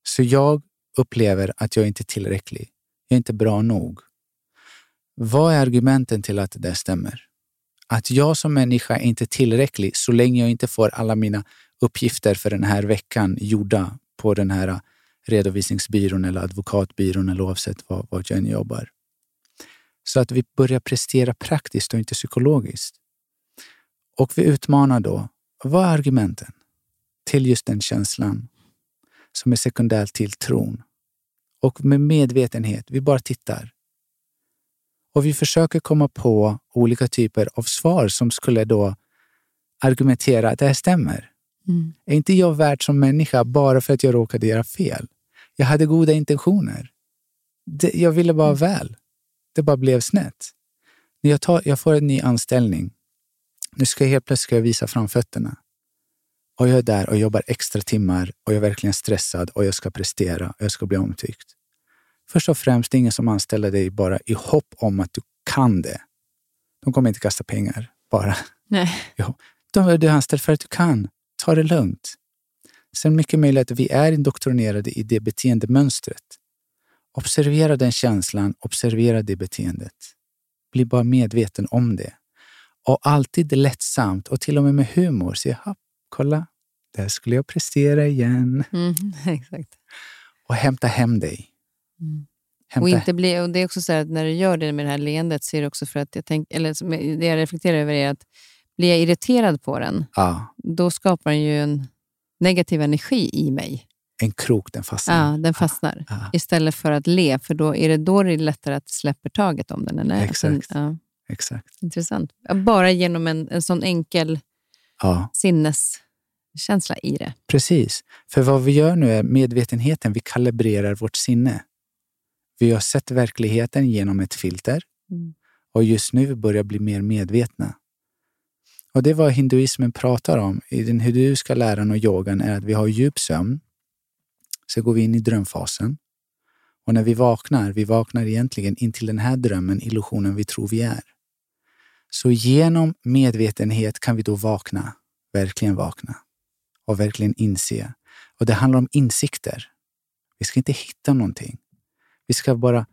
Så jag upplever att jag inte är tillräcklig. Jag är inte bra nog. Vad är argumenten till att det stämmer? Att jag som människa är inte tillräcklig så länge jag inte får alla mina uppgifter för den här veckan gjorda på den här redovisningsbyrån eller advokatbyrån eller oavsett vad, vad jag än jobbar. Så att vi börjar prestera praktiskt och inte psykologiskt. Och vi utmanar då, vad är argumenten till just den känslan som är sekundär till tron? Och med medvetenhet, vi bara tittar. Och vi försöker komma på olika typer av svar som skulle då argumentera att det här stämmer. Mm. Är inte jag värd som människa bara för att jag råkade göra fel? Jag hade goda intentioner. Det, jag ville bara mm. väl. Det bara blev snett. När jag, tar, jag får en ny anställning. Nu ska jag helt plötsligt visa framfötterna. Och jag är där och jobbar extra timmar och jag är verkligen stressad och jag ska prestera och jag ska bli omtyckt. Först och främst, det är ingen som anställer dig bara i hopp om att du kan det. De kommer inte kasta pengar bara. Nej. Jo, de du anställd för att du kan. Ta det lugnt. Sen mycket möjligt att vi är indoktrinerade i det beteendemönstret. Observera den känslan, observera det beteendet. Bli bara medveten om det. Och alltid lättsamt och till och med med humor. Se, kolla, där skulle jag prestera igen. Mm, exakt. Och hämta hem dig. Mm. Hämta. Och, inte bli, och Det är också så att när du gör det med det här leendet så är det också för att jag tänk, eller det jag reflekterar över är att blir jag irriterad på den, ja. då skapar den ju en negativ energi i mig. En krok, den fastnar. Ja, den fastnar. Ja. Istället för att le, för då är det då det är lättare att släppa taget om den. Eller? Exakt. ja. Exakt. Intressant. Bara genom en, en sån enkel ja. Sinneskänsla i det. Precis. För vad vi gör nu är medvetenheten, vi kalibrerar vårt sinne. Vi har sett verkligheten genom ett filter mm. och just nu börjar bli mer medvetna. Och det är vad hinduismen pratar om i den hinduiska läran och yogan är att vi har djup sömn. Så går vi in i drömfasen. Och när vi vaknar, vi vaknar egentligen in till den här drömmen, illusionen vi tror vi är. Så genom medvetenhet kan vi då vakna, verkligen vakna och verkligen inse. Och det handlar om insikter. Vi ska inte hitta någonting. Vi ska bara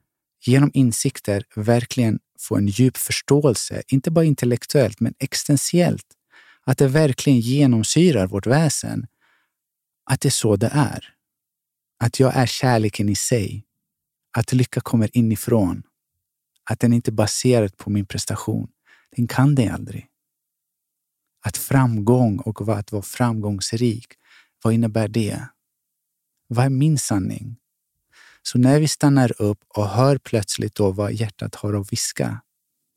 genom insikter verkligen få en djup förståelse, inte bara intellektuellt men existentiellt. Att det verkligen genomsyrar vårt väsen. Att det är så det är. Att jag är kärleken i sig. Att lycka kommer inifrån. Att den inte är baserad på min prestation. Den kan det aldrig. Att framgång och att vara framgångsrik, vad innebär det? Vad är min sanning? Så när vi stannar upp och hör plötsligt då vad hjärtat har att viska,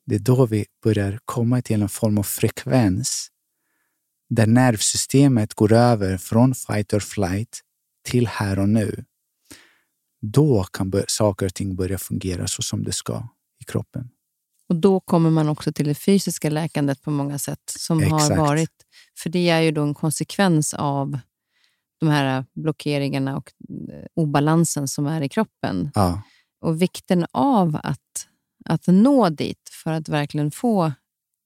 det är då vi börjar komma till en form av frekvens där nervsystemet går över från fight or flight till här och nu. Då kan saker och ting börja fungera så som det ska i kroppen. Och då kommer man också till det fysiska läkandet på många sätt som Exakt. har varit. För det är ju då en konsekvens av de här blockeringarna och eh, obalansen som är i kroppen. Ja. och vikten av att, att nå dit för att verkligen få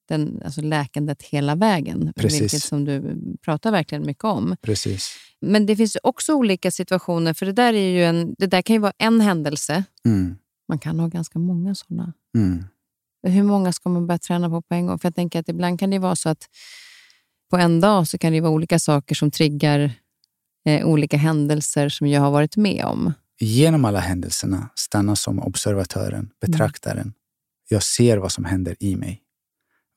den, alltså läkandet hela vägen. Precis. Vilket som du pratar verkligen mycket om. Precis. Men det finns också olika situationer, för det där, är ju en, det där kan ju vara en händelse. Mm. Man kan ha ganska många sådana. Mm. Hur många ska man börja träna på på en gång? För jag tänker att ibland kan det vara så att på en dag så kan det vara olika saker som triggar eh, olika händelser som jag har varit med om. Genom alla händelserna stanna som observatören, betraktaren. Jag ser vad som händer i mig.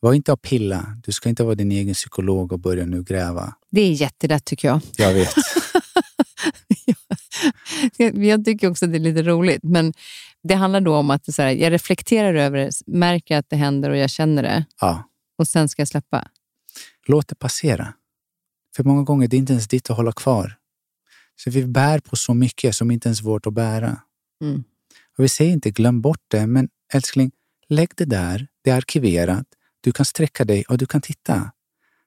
Var inte och pilla. Du ska inte vara din egen psykolog och börja nu gräva. Det är jättelätt tycker jag. Jag vet. Jag- tycker också att det är lite roligt, men det handlar då om att det så här, jag reflekterar över det, märker att det händer och jag känner det Ja. och sen ska jag släppa. Låt det passera. För många gånger det är inte ens ditt att hålla kvar. Så vi bär på så mycket som inte ens är vårt att bära. Mm. Och vi säger inte glöm bort det, men älskling, lägg det där. Det är arkiverat. Du kan sträcka dig och du kan titta.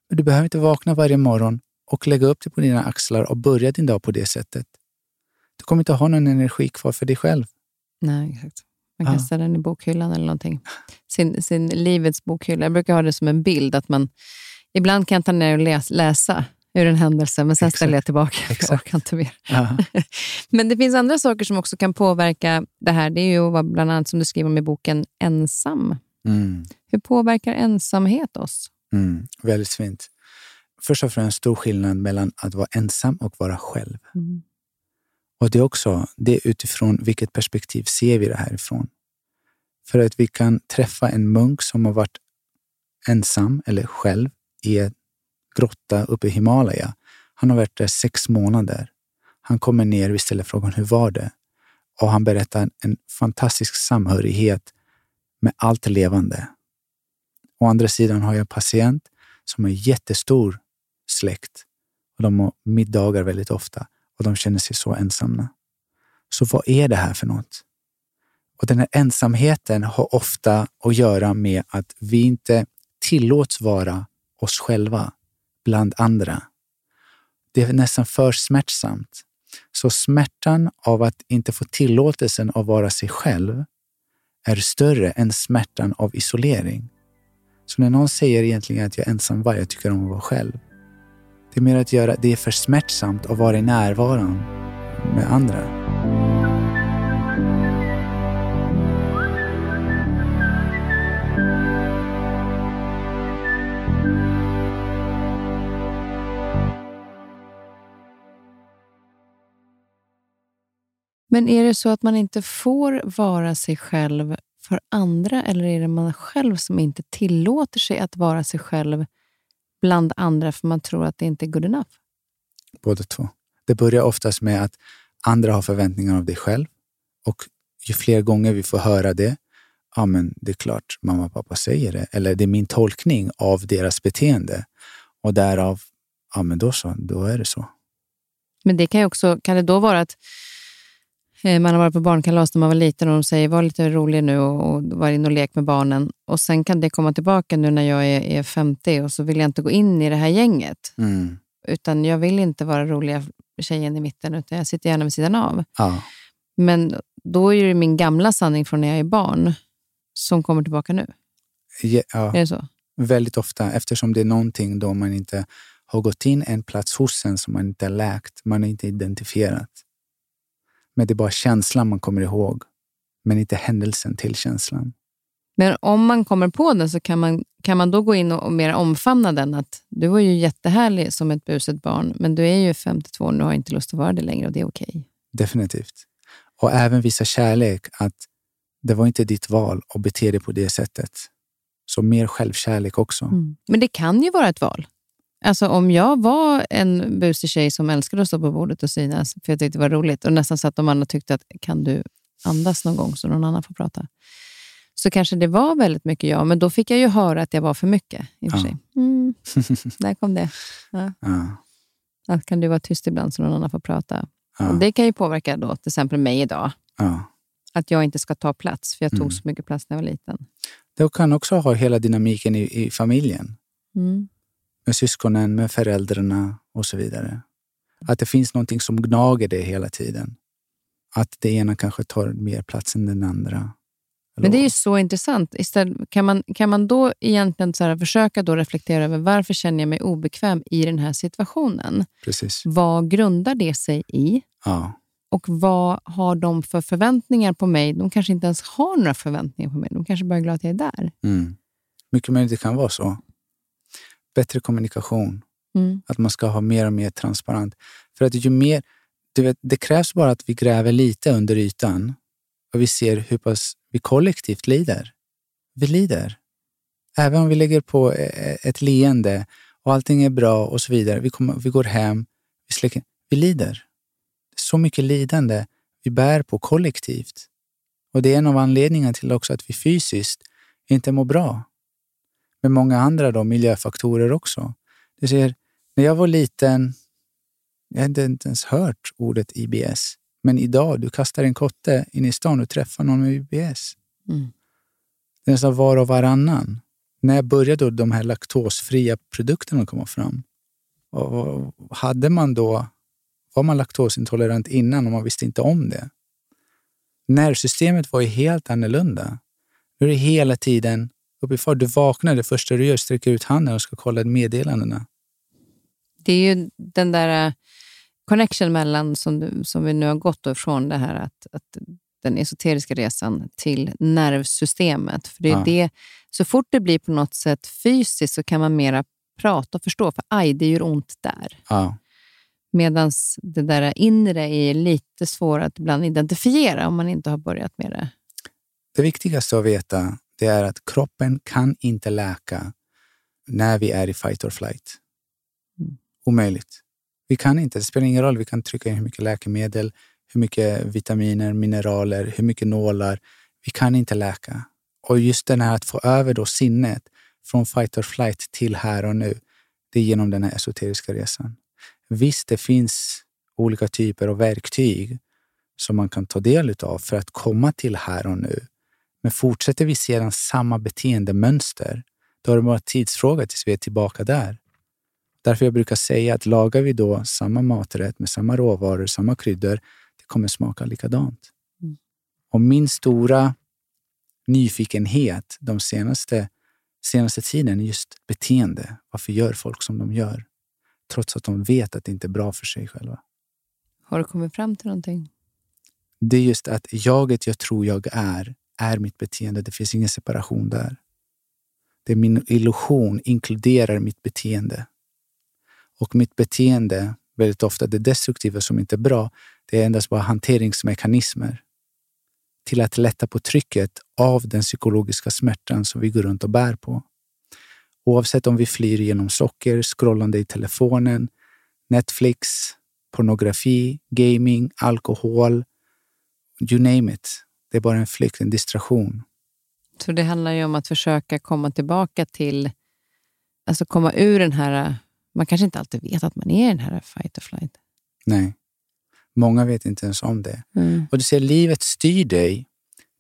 Men du behöver inte vakna varje morgon och lägga upp det på dina axlar och börja din dag på det sättet. Du kommer inte ha någon energi kvar för dig själv. Nej, exakt. Man kan Ja. ställa den i bokhyllan eller någonting. Sin, sin livets bokhylla. Jag brukar ha det som en bild. att man Ibland kan jag ta ner och läs, läsa ur en händelse, men sen Exakt. ställer jag tillbaka. Jag Exakt. orkar inte mer. Ja. Men det finns andra saker som också kan påverka det här. Det är ju bland annat som du skriver om i boken, ensam. Mm. Hur påverkar ensamhet oss? Mm. Väldigt fint. Först och främst stor skillnad mellan att vara ensam och vara själv. Mm. Och det är också det är utifrån vilket perspektiv ser vi det här ifrån. För att vi kan träffa en munk som har varit ensam eller själv i en grotta uppe i Himalaya. Han har varit där sex månader. Han kommer ner, vi ställer frågan hur var det? Och han berättar en, en fantastisk samhörighet med allt levande. Å andra sidan har jag en patient som har jättestor släkt och de har middagar väldigt ofta och de känner sig så ensamma. Så vad är det här för något? Och den här ensamheten har ofta att göra med att vi inte tillåts vara oss själva bland andra. Det är nästan för smärtsamt. Så smärtan av att inte få tillåtelsen att vara sig själv är större än smärtan av isolering. Så när någon säger egentligen att jag är ensam varg, jag tycker om att vara själv. Det är mer att göra, det är för smärtsamt att vara i närvaron med andra. Men är det så att man inte får vara sig själv för andra eller är det man själv som inte tillåter sig att vara sig själv bland andra för man tror att det inte är good enough? Båda två. Det börjar oftast med att andra har förväntningar av dig själv och ju fler gånger vi får höra det, ja men det är klart mamma och pappa säger det, eller det är min tolkning av deras beteende och därav, ja men då så, då är det så. Men det kan ju också, kan det då vara att man har varit på barnkalas när man var liten och de säger var lite rolig nu och, och var in och lek med barnen. Och sen kan det komma tillbaka nu när jag är, är 50 och så vill jag inte gå in i det här gänget. Mm. Utan jag vill inte vara roliga tjejen i mitten utan jag sitter gärna vid sidan av. Ja, Men då är det min gamla sanning från när jag är barn som kommer tillbaka nu. Ja, ja, Är det så? väldigt ofta eftersom det är någonting då man inte har gått in en plats hos en som man inte har läkt, man har inte identifierat. Men det är bara känslan man kommer ihåg, men inte händelsen till känslan. Men om man kommer på den så kan man, kan man då gå in och, och mer omfamna den. Att du var ju jättehärlig som ett buset barn, men du är ju 52 och nu har inte lust att vara det längre och det är okej. Definitivt. Och även visa kärlek, att det var inte ditt val att bete dig på det sättet. Så mer självkärlek också. Men det kan ju vara ett val. Alltså om jag var en busig tjej som älskade att stå på bordet och synas, för jag tyckte det var roligt, och nästan så att de andra tyckte att kan du andas någon gång så någon annan får prata. Så kanske det var väldigt mycket jag, men då fick jag ju höra att jag var för mycket. I och för Ja. sig. Mm, där kom det. Ja. Ja, Att kan du vara tyst ibland så någon annan får prata. det kan ju påverka då, till exempel mig idag. Att jag inte ska ta plats, för jag tog Mm. så mycket plats när jag var liten. Det kan också ha hela dynamiken i, i familjen. Mm. Med syskonen, med föräldrarna och så vidare. Att det finns någonting som gnager dig hela tiden. att det ena kanske tar mer plats än den andra. Men det är ju så intressant. Istället, kan, man, kan man då egentligen så här, försöka då reflektera över varför känner jag mig obekväm i den här situationen? Precis. Vad grundar det sig i? Ja. Och vad har de för förväntningar på mig? De kanske inte ens har några förväntningar på mig. De kanske bara är glada att jag är där. Mm. Mycket möjligt det kan vara så. Bättre kommunikation. Mm. Att man ska ha mer och mer transparent. För att ju mer, du vet, det krävs bara att vi gräver lite under ytan och vi ser hur pass vi kollektivt lider. Vi lider. Även om vi lägger på eh, ett leende och allting är bra och så vidare. Vi, kommer, vi går hem, vi släcker. Vi lider. Så mycket lidande vi bär på kollektivt. Och det är en av anledningarna till också att vi fysiskt inte mår bra. Med många andra då, miljöfaktorer också. Du ser, när jag var liten, jag hade inte ens hört ordet IBS. Men idag, du kastar en kotte in i stan och träffar någon med IBS. Mm. Det är nästan var och varannan. När började då de här laktosfria produkterna komma fram? Och hade man då, var man laktosintolerant innan och man visste inte om det? Nervsystemet var ju helt annorlunda. Nu är det hela tiden fart. Du vaknar, det första du gör sträcker ut handen och ska kolla meddelandena. Det är ju den där uh, connection mellan, som, du, som vi nu har gått från det här att, att den esoteriska resan till nervsystemet. För det är Ja. det, så fort det blir på något sätt fysiskt så kan man mera prata och förstå, för aj, det gör ont där. Ja, Medan det där inre är lite svårare att ibland identifiera om man inte har börjat med det. Det viktigaste att veta det är att kroppen kan inte läka när vi är i fight or flight. Mm. Omöjligt. Vi kan inte. Det spelar ingen roll. Vi kan trycka in hur mycket läkemedel, hur mycket vitaminer, mineraler, hur mycket nålar. Vi kan inte läka. Och just den här att få över då sinnet från fight or flight till här och nu, det är genom den här esoteriska resan. Visst, det finns olika typer av verktyg som man kan ta del av för att komma till här och nu. Men fortsätter vi sedan samma beteendemönster, då är det bara tidsfråga tills vi är tillbaka där. Därför jag brukar säga att lagar vi då samma maträtt med samma råvaror, samma kryddor, det kommer smaka likadant. Mm. Och min stora nyfikenhet de senaste, senaste tiden är just beteende. Varför gör folk som de gör? Trots att de vet att det inte är bra för sig själva. Har du kommit fram till någonting? Det är just att jaget jag tror jag är, är mitt beteende. Det finns ingen separation där. Det är min illusion inkluderar mitt beteende. Och mitt beteende, väldigt ofta det destruktiva som inte är bra, det är endast bara hanteringsmekanismer till att lätta på trycket av den psykologiska smärtan som vi går runt och bär på. Oavsett om vi flyr genom socker, scrollande i telefonen, Netflix, pornografi, gaming, alkohol, you name it. Det är bara en flykt, en distraktion. Så det handlar ju om att försöka komma tillbaka till, alltså komma ur den här, man kanske inte alltid vet att man är i den här fight or flight. Nej. Många vet inte ens om det. Mm. Och du ser, livet styr dig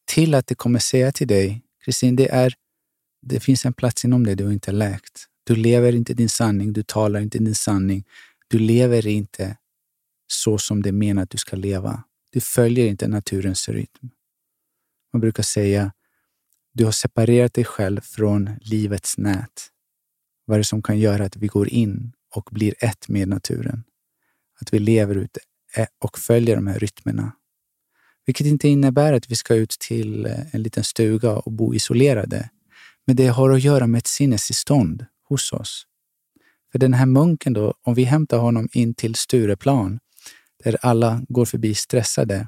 till att det kommer säga till dig, Kristin, det, är, det finns en plats inom dig du har inte läkt. Du lever inte din sanning, du talar inte din sanning. Du lever inte så som det är menat att du ska leva. Du följer inte naturens rytm. Man brukar säga, du har separerat dig själv från livets nät. Vad är det som kan göra att vi går in och blir ett med naturen? Att vi lever ute eh, och följer de här rytmerna. Vilket inte innebär att vi ska ut till eh, en liten stuga och bo isolerade. Men det har att göra med ett sinnestillstånd hos oss. För den här munken då, om vi hämtar honom in till Stureplan, där alla går förbi stressade,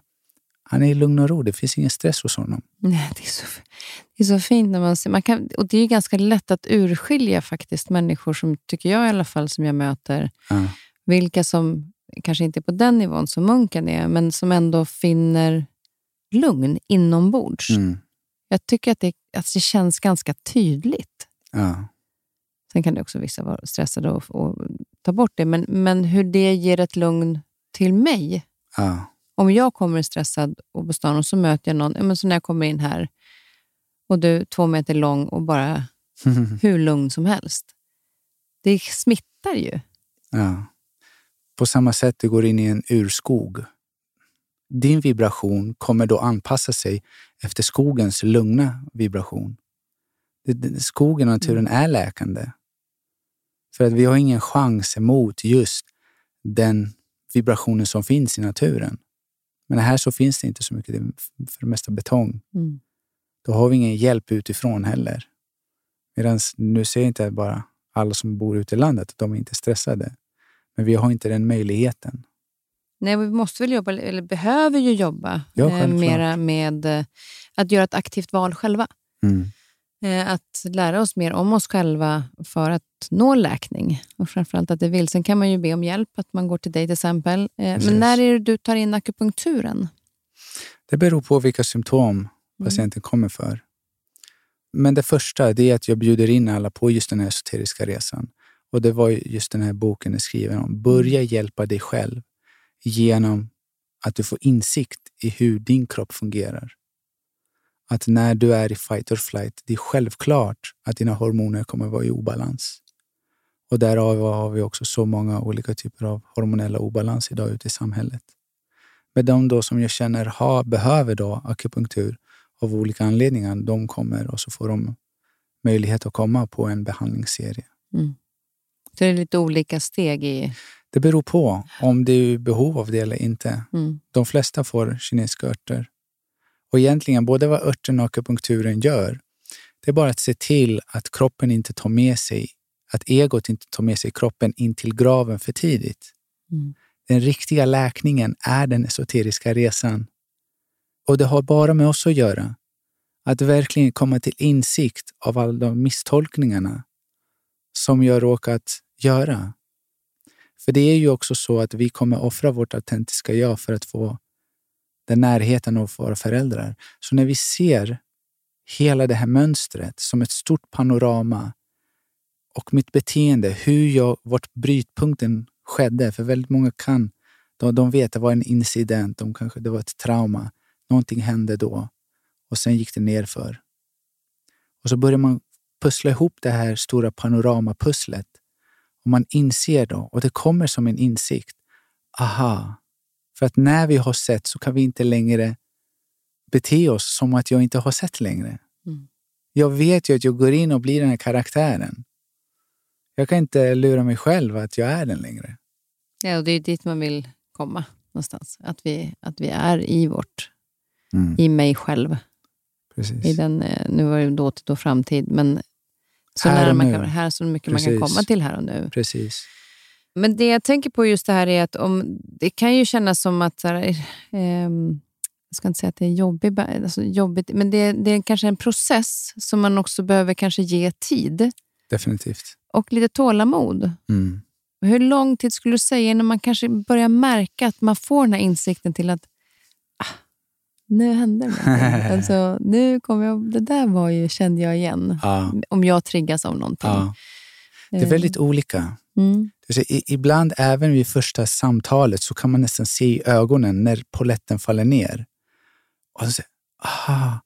han är i lugn och ro. Det finns ingen stress hos honom. Nej, det, är så, det är så fint när man ser, man kan, och det är ganska lätt att urskilja faktiskt människor som, tycker jag i alla fall, som jag möter, Ja. vilka som kanske inte är på den nivån som munken är, men som ändå finner lugn inombords. Mm. Jag tycker att det, att det känns ganska tydligt. Ja. Sen kan det också vissa vara stressade och, och ta bort det, men, men hur det ger ett lugn till mig. Ja. Om jag kommer stressad och på stan och så möter jag någon, men så när jag kommer in här och du är två meter lång och bara hur lugn som helst. Det smittar ju. ja. På samma sätt du går in i en urskog. din vibration kommer då anpassa sig efter skogens lugna vibration. Skogen och naturen är läkande. För att vi har ingen chans emot just den vibrationen som finns i naturen. Men här så finns det inte så mycket, det är för det mesta betong. Mm. Då har vi ingen hjälp utifrån heller. Medan nu ser jag inte bara alla som bor ute i landet, de är inte stressade. Men vi har inte den möjligheten. Nej, vi måste väl jobba, eller behöver ju jobba ja, eh, mera med eh, att göra ett aktivt val själva. Mm. Eh, att lära oss mer om oss själva för att nå läkning. Och framförallt att det vill. Sen kan man ju be om hjälp, att man går till dig till exempel. Eh, men när är det du tar in akupunkturen? Det beror på vilka symptom mm. patienten mm. kommer för. Men det första är att jag bjuder in alla på just den här esoteriska resan. Och Det var just den här boken är skriven om. Börja mm. hjälpa dig själv genom att du får insikt i hur din kropp fungerar att när du är i fight or flight, det är självklart att dina hormoner kommer vara i obalans. Och därav har vi också så många olika typer av hormonella obalans idag ute i samhället. Men de då som jag känner har, behöver då akupunktur av olika anledningar, de kommer och så får de möjlighet att komma på en behandlingsserie. Mm. Så det är lite olika steg i... Det beror på om det är behov av det eller inte. Mm. De flesta får kinesiska örter och egentligen både vad örten och akupunkturen gör, det är bara att se till att kroppen inte tar med sig, att egot inte tar med sig kroppen in till graven för tidigt. Mm. Den riktiga läkningen är den esoteriska resan. Och det har bara med oss att göra. Att verkligen komma till insikt av alla de misstolkningarna som jag råkat göra. För det är ju också så att vi kommer offra vårt autentiska jag för att få den närheten av våra föräldrar. Så när vi ser hela det här mönstret som ett stort panorama och mitt beteende, hur jag, vart brytpunkten skedde, för väldigt många kan, de, de vet att det var en incident, de kanske, det var ett trauma, någonting hände då och sen gick det nerför. Och så börjar man pussla ihop det här stora panoramapusslet och man inser då, och det kommer som en insikt, aha, för att när vi har sett så kan vi inte längre bete oss som att jag inte har sett längre. Mm. Jag vet ju att jag går in och blir den här karaktären. Jag kan inte lura mig själv att jag är den längre. Ja, och det är dit man vill komma någonstans. Att vi, att vi är i vårt, mm. i mig själv. Precis. I den, eh, nu var det dåtid och framtid, men så här, nära man kan, här så mycket Precis. man kan komma till här och nu. Precis. Men det jag tänker på just det här är att om, det kan ju kännas som att, här, eh, jag ska inte säga att det är jobbigt, alltså jobbigt men det, det är kanske en process som man också behöver kanske ge tid. Definitivt. Och lite tålamod. Mm. Hur lång tid skulle du säga innan man kanske börjar märka att man får den här insikten till att ah, nu hände det alltså, nu kommer jag, Det där var ju, kände jag igen. Ja. Om jag triggas av någonting. Ja. Det är väldigt olika. Mm. Ibland, även vid första samtalet, så kan man nästan se i ögonen när poletten faller ner. Och så, aha,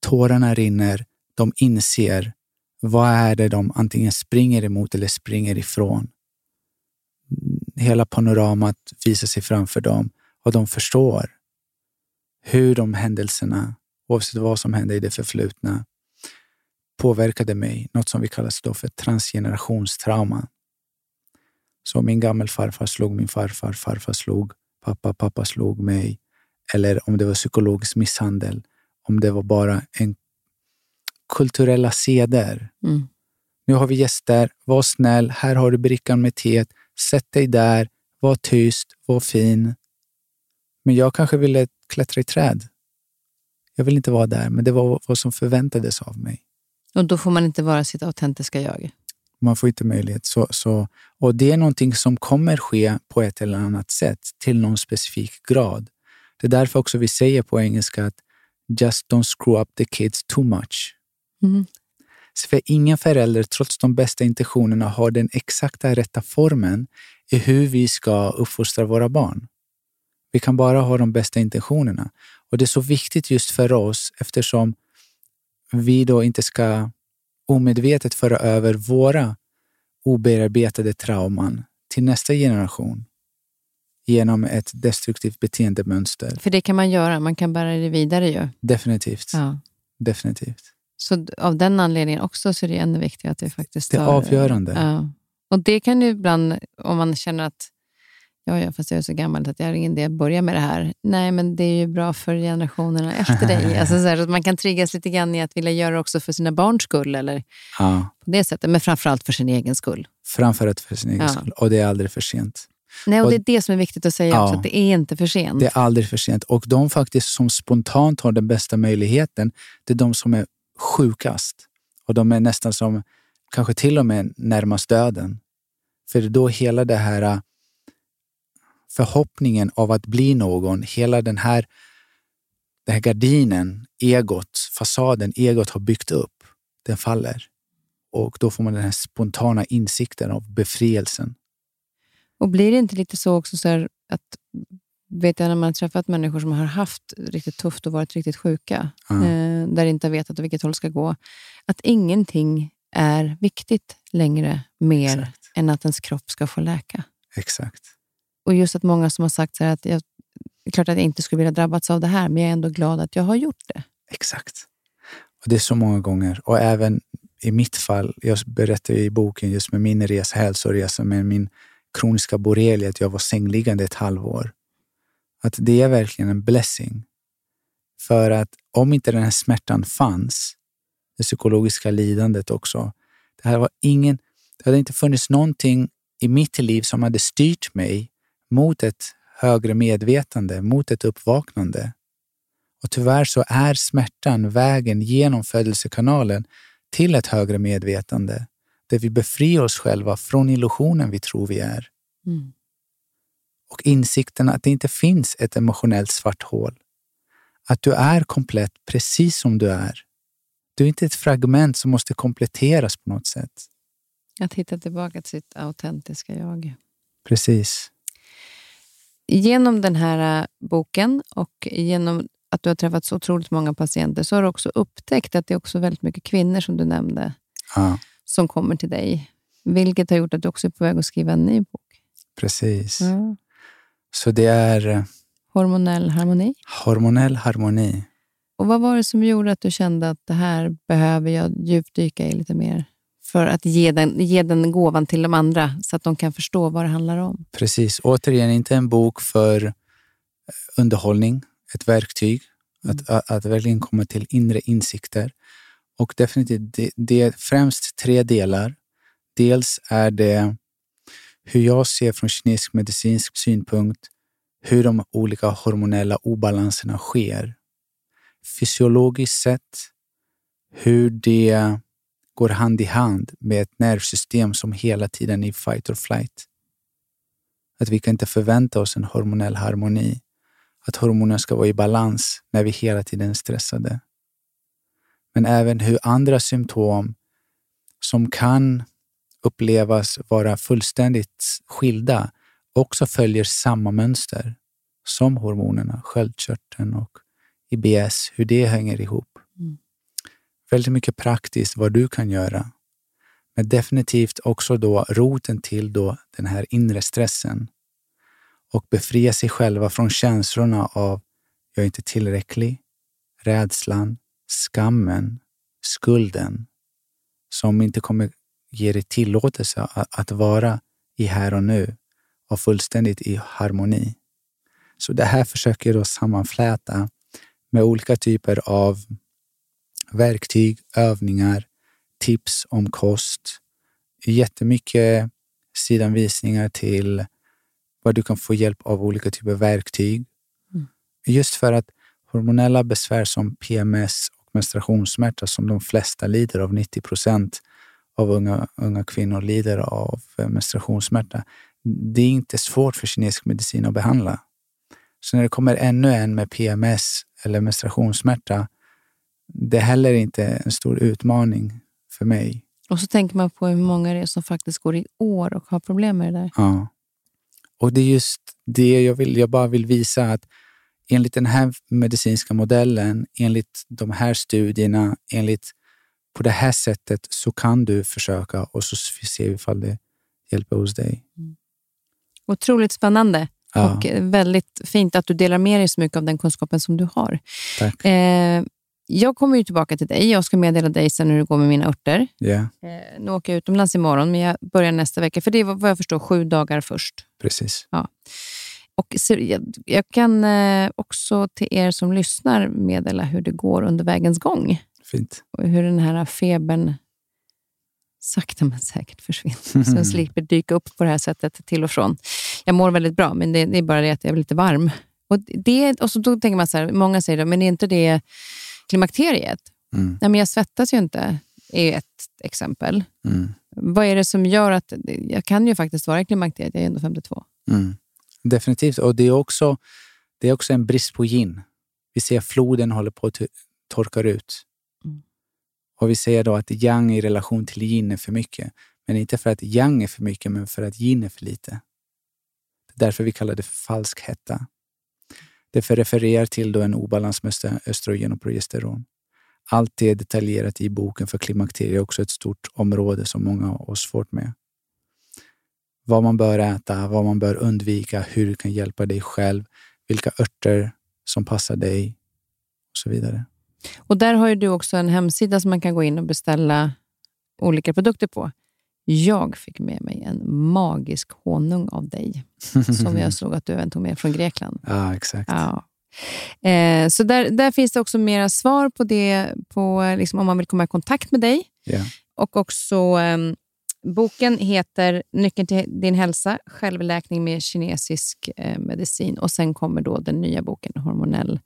tårarna rinner, de inser vad är det de antingen springer emot eller springer ifrån. Mm, hela panoramat visar sig framför dem och de förstår hur de händelserna, oavsett vad som hände i det förflutna, påverkade mig. Något som vi kallar för transgenerationstrauma. Så min gammelfarfar slog min farfar, farfar slog pappa, pappa slog mig. Eller om det var psykologisk misshandel. Om det var bara en kulturella seder. Mm. Nu har vi gäster. Var snäll. Här har du brickan med teet. Sätt dig där. Var tyst. Var fin. Men jag kanske ville klättra i träd. Jag vill inte vara där, men det var vad som förväntades av mig. Och då får man inte vara sitt autentiska jag? Man får inte möjlighet. Så, så, och det är någonting som kommer ske på ett eller annat sätt till någon specifik grad. Det är därför också vi säger på engelska att just don't screw up the kids too much. Mm. För ingen förälder, trots de bästa intentionerna, har den exakta rätta formen i hur vi ska uppfostra våra barn. Vi kan bara ha de bästa intentionerna. Och det är så viktigt just för oss eftersom vi då inte ska omedvetet föra över våra obearbetade trauman till nästa generation genom ett destruktivt beteendemönster. För det kan man göra, man kan bära det vidare ju. Definitivt. Ja. Definitivt. Så av den anledningen också så är det ännu viktigare att vi faktiskt Det är tar- avgörande. Ja. Och det kan ju ibland, om man känner att ja, ja, fast jag är så gammal att jag har ingen idé att börja med det här. Nej, men det är ju bra för generationerna efter dig. Alltså, så här, att man kan triggas lite grann i att vilja göra det också för sina barns skull, eller Ja. på det sättet. Men framförallt för sin egen skull. Framför allt för sin egen Ja. skull. Och det är aldrig för sent. Nej, och, Och- det är det som är viktigt att säga Ja. också, att det är inte för sent. Det är aldrig för sent. Och de faktiskt som spontant har den bästa möjligheten, det är de som är sjukast. Och de är nästan som, kanske till och med närmast döden. För då hela det här förhoppningen av att bli någon, hela den här, den här gardinen, egot, fasaden egot har byggt upp, den faller. Och då får man den här spontana insikten av befrielsen. Och blir det inte lite så också så här att, vet jag när man har träffat människor som har haft riktigt tufft och varit riktigt sjuka, Ja. eh, där inte vetat åt vilket håll ska gå, att ingenting är viktigt längre mer Exakt. än att ens kropp ska få läka. Exakt. Och just att många som har sagt så här att jag, det är klart att jag inte skulle vilja drabbats av det här, men jag är ändå glad att jag har gjort det. Exakt. Och det är så många gånger. Och även i mitt fall, jag berättar ju i boken just med min resa, hälsoresa med min kroniska borrelia, att jag var sängliggande ett halvår. Att det är verkligen en blessing. För att om inte den här smärtan fanns, det psykologiska lidandet också, det här var ingen, det hade inte funnits någonting i mitt liv som hade styrt mig mot ett högre medvetande, mot ett uppvaknande. Och tyvärr så är smärtan vägen genom födelsekanalen till ett högre medvetande, där vi befriar oss själva från illusionen vi tror vi är. Mm. Och insikten att det inte finns ett emotionellt svart hål. Att du är komplett precis som du är. Du är inte ett fragment som måste kompletteras på något sätt. Att hitta tillbaka till sitt autentiska jag. Precis. Genom den här äh, boken och genom att du har träffat så otroligt många patienter så har du också upptäckt att det är också väldigt mycket kvinnor, som du nämnde, Ja, som kommer till dig. Vilket har gjort att du också är på väg att skriva en ny bok. precis. Ja. Så det är eh, Hormonell harmoni. hormonell harmoni. Och Vad var det som gjorde att du kände att det här behöver jag djupdyka i lite mer? För att ge den, ge den gåvan till de andra så att de kan förstå vad det handlar om. Precis. Återigen, inte en bok för eh, underhållning, ett verktyg. Att, att, att verkligen komma till inre insikter. Och definitivt, det, det är främst tre delar. Dels är det hur jag ser från kinesisk medicinsk synpunkt hur de olika hormonella obalanserna sker. Fysiologiskt sett, hur det går hand i hand med ett nervsystem som hela tiden är i fight or flight. Att vi kan inte förvänta oss en hormonell harmoni. Att hormonerna ska vara i balans när vi hela tiden är stressade. Men även hur andra symptom som kan upplevas vara fullständigt skilda också följer samma mönster som hormonerna, sköldkörteln och IBS, hur det hänger ihop. Väldigt mycket praktiskt vad du kan göra. Men definitivt också då roten till då den här inre stressen och befria sig själva från känslorna av jag är inte tillräcklig, rädslan, skammen, skulden som inte kommer ge dig tillåtelse att, att vara i här och nu och fullständigt i harmoni. Så det här försöker jag då sammanfläta med olika typer av verktyg, övningar, tips om kost. Jättemycket sidanvisningar till vad du kan få hjälp av olika typer av verktyg. Mm. Just för att hormonella besvär som PMS och menstruationssmärta som de flesta lider av, 90 procent av unga, unga kvinnor lider av eh, menstruationssmärta. Det är inte svårt för kinesisk medicin att behandla. Så när det kommer ännu en med PMS eller menstruationssmärta, det är heller inte en stor utmaning för mig. Och så tänker man på hur många det är som faktiskt går i år och har problem med det där. Ja. Och det är just det jag vill. Jag bara vill visa att enligt den här medicinska modellen, enligt de här studierna, enligt på det här sättet så kan du försöka och så får vi ifall det hjälper hos dig. Otroligt spännande. Ja, Och väldigt fint att du delar med dig så mycket av den kunskapen som du har. tack. Eh, jag kommer ju tillbaka till dig. Jag ska meddela dig sen hur det går med mina örter. Ja, Eh, nu åker jag utomlands imorgon, men jag börjar nästa vecka. För det är vad jag förstår sju dagar först. precis. Och så, jag, jag kan eh, också till er som lyssnar meddela hur det går under vägens gång. Fint. Och hur den här febern sakta men säkert försvinner. Så jag slipper dyka upp på det här sättet till och från. Jag mår väldigt bra, men det, det är bara det att jag är lite varm. Och, det, och så då tänker man så här, många säger, men är inte det klimakteriet? Mm. Nej, men jag svettas ju inte, är ett exempel. Mm. Vad är det som gör att... Jag kan ju faktiskt vara i klimakteriet, jag är ändå 52. Mm. Definitivt. Och det är, också, det är också en brist på yin. Vi ser att floden håller på att torka ut. Mm. Och vi säger då att yang i relation till yin är för mycket. Men inte för att yang är för mycket, men för att yin är för lite. Det är därför vi kallar det för falsk hetta. Det refererar till då en obalans med östrogen och progesteron. Allt det är detaljerat i boken för klimakteriet är också ett stort område som många har svårt med. Vad man bör äta, vad man bör undvika, hur du kan hjälpa dig själv, vilka örter som passar dig och så vidare. Och där har ju du också en hemsida som man kan gå in och beställa olika produkter på. Jag fick med mig en magisk honung av dig, som jag såg att du även tog med från Grekland. Ja, exakt. Ja. Eh, så där, där finns det också mera svar på det, på liksom om man vill komma i kontakt med dig. Ja. Och också ehm, Boken heter Nyckeln till din hälsa, självläkning med kinesisk eh, medicin. Och sen kommer då den nya boken Hormonell...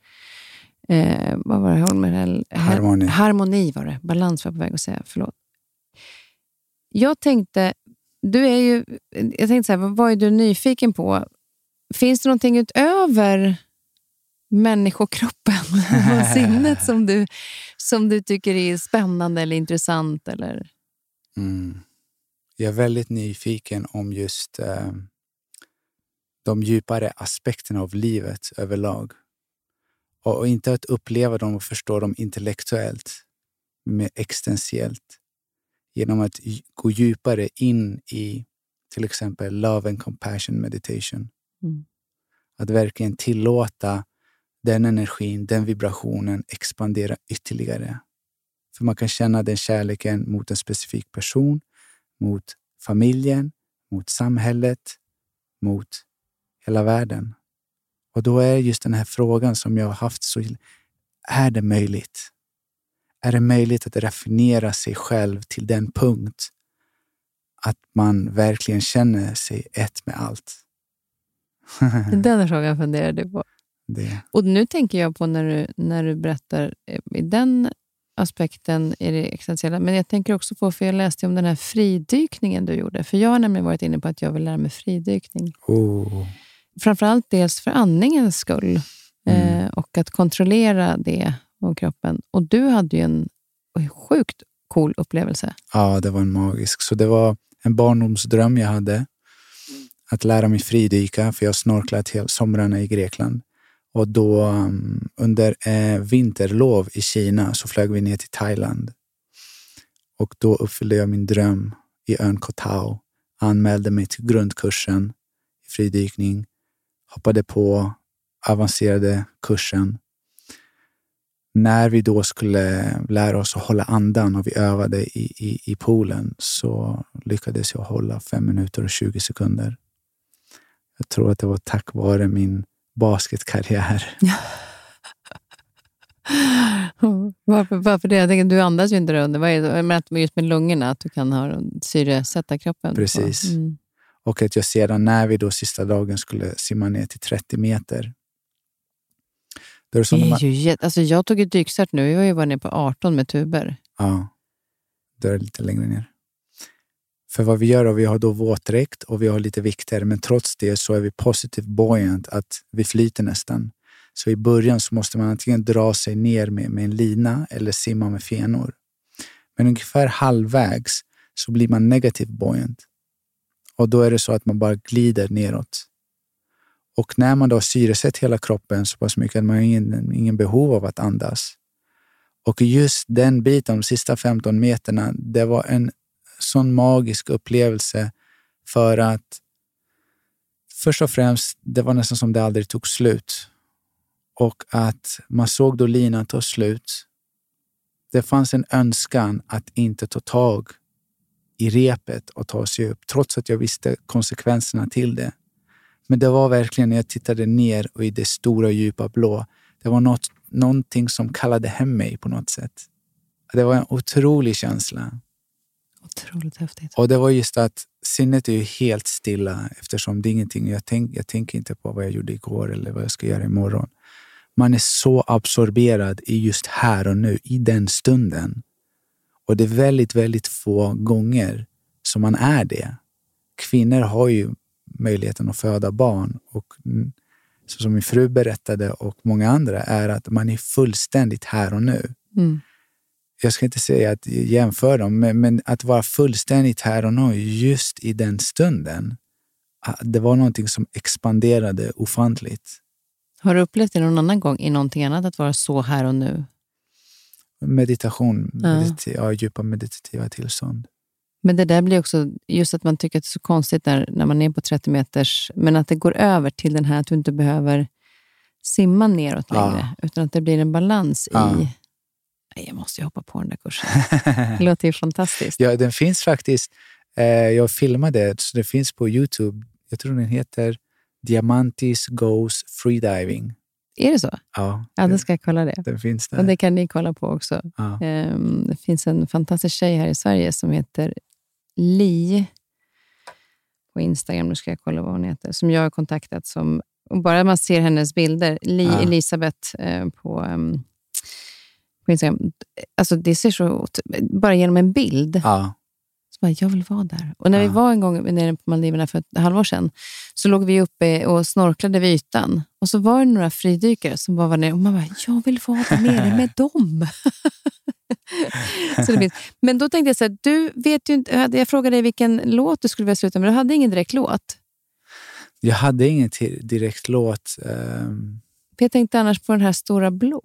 Eh, vad var det? Hormonell, Harmoni. Harmoni var det. Balans var jag på väg att säga. Förlåt. Jag tänkte, du är ju, jag tänkte så här, vad är du nyfiken på? Finns det någonting utöver människokroppen och sinnet som du, som du tycker är spännande eller intressant? Eller? Mm. Jag är väldigt nyfiken om just eh, de djupare aspekterna av livet överlag. Och, och inte att uppleva dem och förstå dem intellektuellt, men mer existentiellt. Genom att gå djupare in i till exempel love and compassion meditation. Mm. Att verkligen tillåta den energin, den vibrationen expandera ytterligare. För man kan känna den kärleken mot en specifik person, mot familjen, mot samhället, mot hela världen. Och då är just den här frågan som jag har haft så... Är det möjligt? Är det möjligt att raffinera sig själv till den punkt att man verkligen känner sig ett med allt? Den frågan funderar du på. det, Och nu tänker jag på när du, när du berättar eh, i den aspekten är det existentiella. Men jag tänker också på, för jag läste om den här fridykningen du gjorde. För jag har nämligen varit inne på att jag vill lära mig fridykning. oh, Framförallt dels för andningens skull Mm. eh, och att kontrollera det och kroppen. Och du hade ju en sjukt cool upplevelse. Ja, det var en magisk. Så det var en barndomsdröm jag hade. Att lära mig fridyka, för jag har snorklat hela somrarna i Grekland. Och då um, under eh, vinterlov i Kina så flög vi ner till Thailand. Och då uppfyllde jag min dröm i ön Koh Tao. Anmälde mig till grundkursen i fridykning. Hoppade på avancerade kursen. När vi då skulle lära oss att hålla andan och vi övade i, i, i poolen så lyckades jag hålla fem minuter och 20 sekunder. Jag tror att det var tack vare min basketkarriär. Varför, varför det? Jag tänker, du andas ju inte där under. Vad är det? Men att just med lungorna, att du kan ha, syresätta kroppen. Precis. Mm. Och att jag sedan när vi då sista dagen skulle simma ner till 30 meter. Då är det Det är ju jätte, alltså jag tog ett dykstart nu. Jag var ju bara nere på 18 med tuber. ja, då är det lite längre ner. För vad vi gör, och vi har då våtdräkt och vi har lite vikter, men trots det så är vi positivt buoyant, att vi flyter nästan. Så i början så måste man antingen dra sig ner med, med en lina eller simma med fenor. Men ungefär halvvägs så blir man negativt buoyant. Och då är det så att man bara glider neråt. Och när man då har syresatt hela kroppen så pass mycket att man har ingen, ingen behov av att andas. Och just den biten, de sista 15 meterna, det var en sån magisk upplevelse för att Först och främst, det var nästan som det aldrig tog slut. Och att man såg då linan ta slut. Det fanns en önskan att inte ta tag i repet och ta sig upp, trots att jag visste konsekvenserna till det. Men det var verkligen när jag tittade ner och i det stora djupa blå. Det var något, någonting som kallade hem mig på något sätt. Det var en otrolig känsla. Otroligt häftigt. Och det var just att sinnet är ju helt stilla eftersom det är ingenting. Jag, tänk, jag tänker inte på vad jag gjorde igår eller vad jag ska göra imorgon. Man är så absorberad i just här och nu, i den stunden. Och det är väldigt, väldigt få gånger som man är det. Kvinnor har ju möjligheten att föda barn och som min fru berättade och många andra är att man är fullständigt här och nu. Mm. Jag ska inte säga att jämföra dem, men, men, att vara fullständigt här och nu just i den stunden. Det var någonting som expanderade ofantligt. Har du upplevt det någon annan gång i någonting annat, att vara så här och nu? Meditation, ja. Medita ja, djupa meditativa tillstånd. Men det där blir också, just att man tycker att det är så konstigt när, när man är på 30 meters, men att det går över till den här att du inte behöver simma neråt längre, ja. utan att det blir en balans ja. i... Nej, jag måste ju hoppa på den där kursen. det låter ju fantastiskt. Ja, den finns faktiskt. Eh, jag filmade, så det finns på Youtube. Jag tror den heter Diamantis Goes Freediving. Är det så? Ja. Ja, då ska jag kolla det. Den finns där. Och det kan ni kolla på också. Ja. Um, det finns en fantastisk tjej här i Sverige som heter Li på Instagram. Nu ska jag kolla vad hon heter. Som jag har kontaktat. Som, och bara man ser hennes bilder. Li ja. Elisabeth eh, på, um, på Instagram. Alltså det ser så... Bara genom en bild ja bara, jag vill vara där. Och när ja. vi var en gång nere på Maldiverna för ett halvår sedan, så låg vi uppe och snorklade vid ytan. Och så var det några fridykare som var nere och man bara, jag vill vara där nere med dem. så det finns. Men då tänkte jag så här, du vet ju inte, jag frågade dig vilken låt du skulle vilja sluta med, du hade ingen direkt låt. Jag hade ingen direkt låt. Um... Jag tänkte annars på den här Stora blå.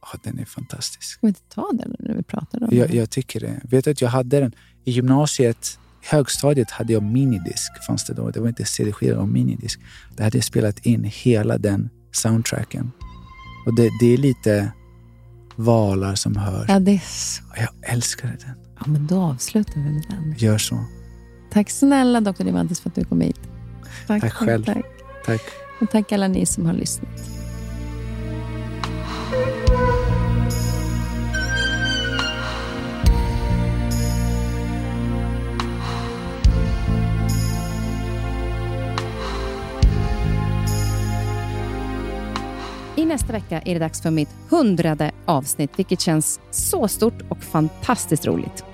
Oh, den är fantastisk. Ska vi inte ta den när vi pratar om jag, Jag tycker det. Vet du att jag hade den i gymnasiet, högstadiet hade jag minidisk. Fanns det då. Det var inte CD-skiva, det var minidisk. Där hade jag spelat in hela den soundtracken. Och det, det är lite valar som hörs. Ja, det är så. Jag älskade den. Ja, men då avslutar vi med den. Gör så. Tack snälla Dr. Divantis för att du kom hit. Tack, tack själv. Tack. tack. Och tack alla ni som har lyssnat. Nästa vecka är det dags för mitt hundrade avsnitt, vilket känns så stort och fantastiskt roligt.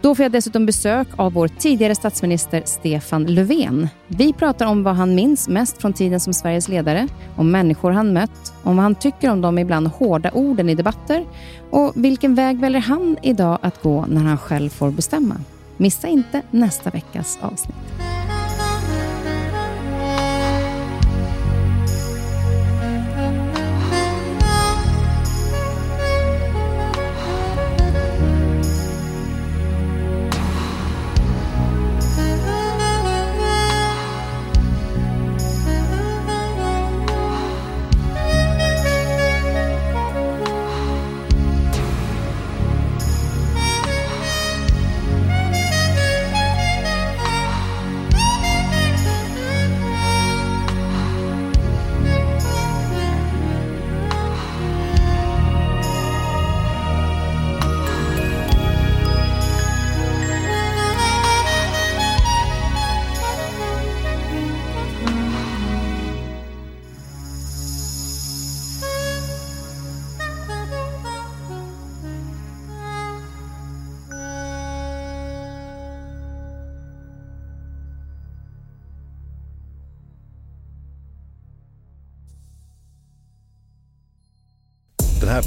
Då får jag dessutom besök av vår tidigare statsminister Stefan Löfven. Vi pratar om vad han minns mest från tiden som Sveriges ledare, om människor han mött, om vad han tycker om de ibland hårda orden i debatter och vilken väg väljer han idag att gå när han själv får bestämma. Missa inte nästa veckas avsnitt.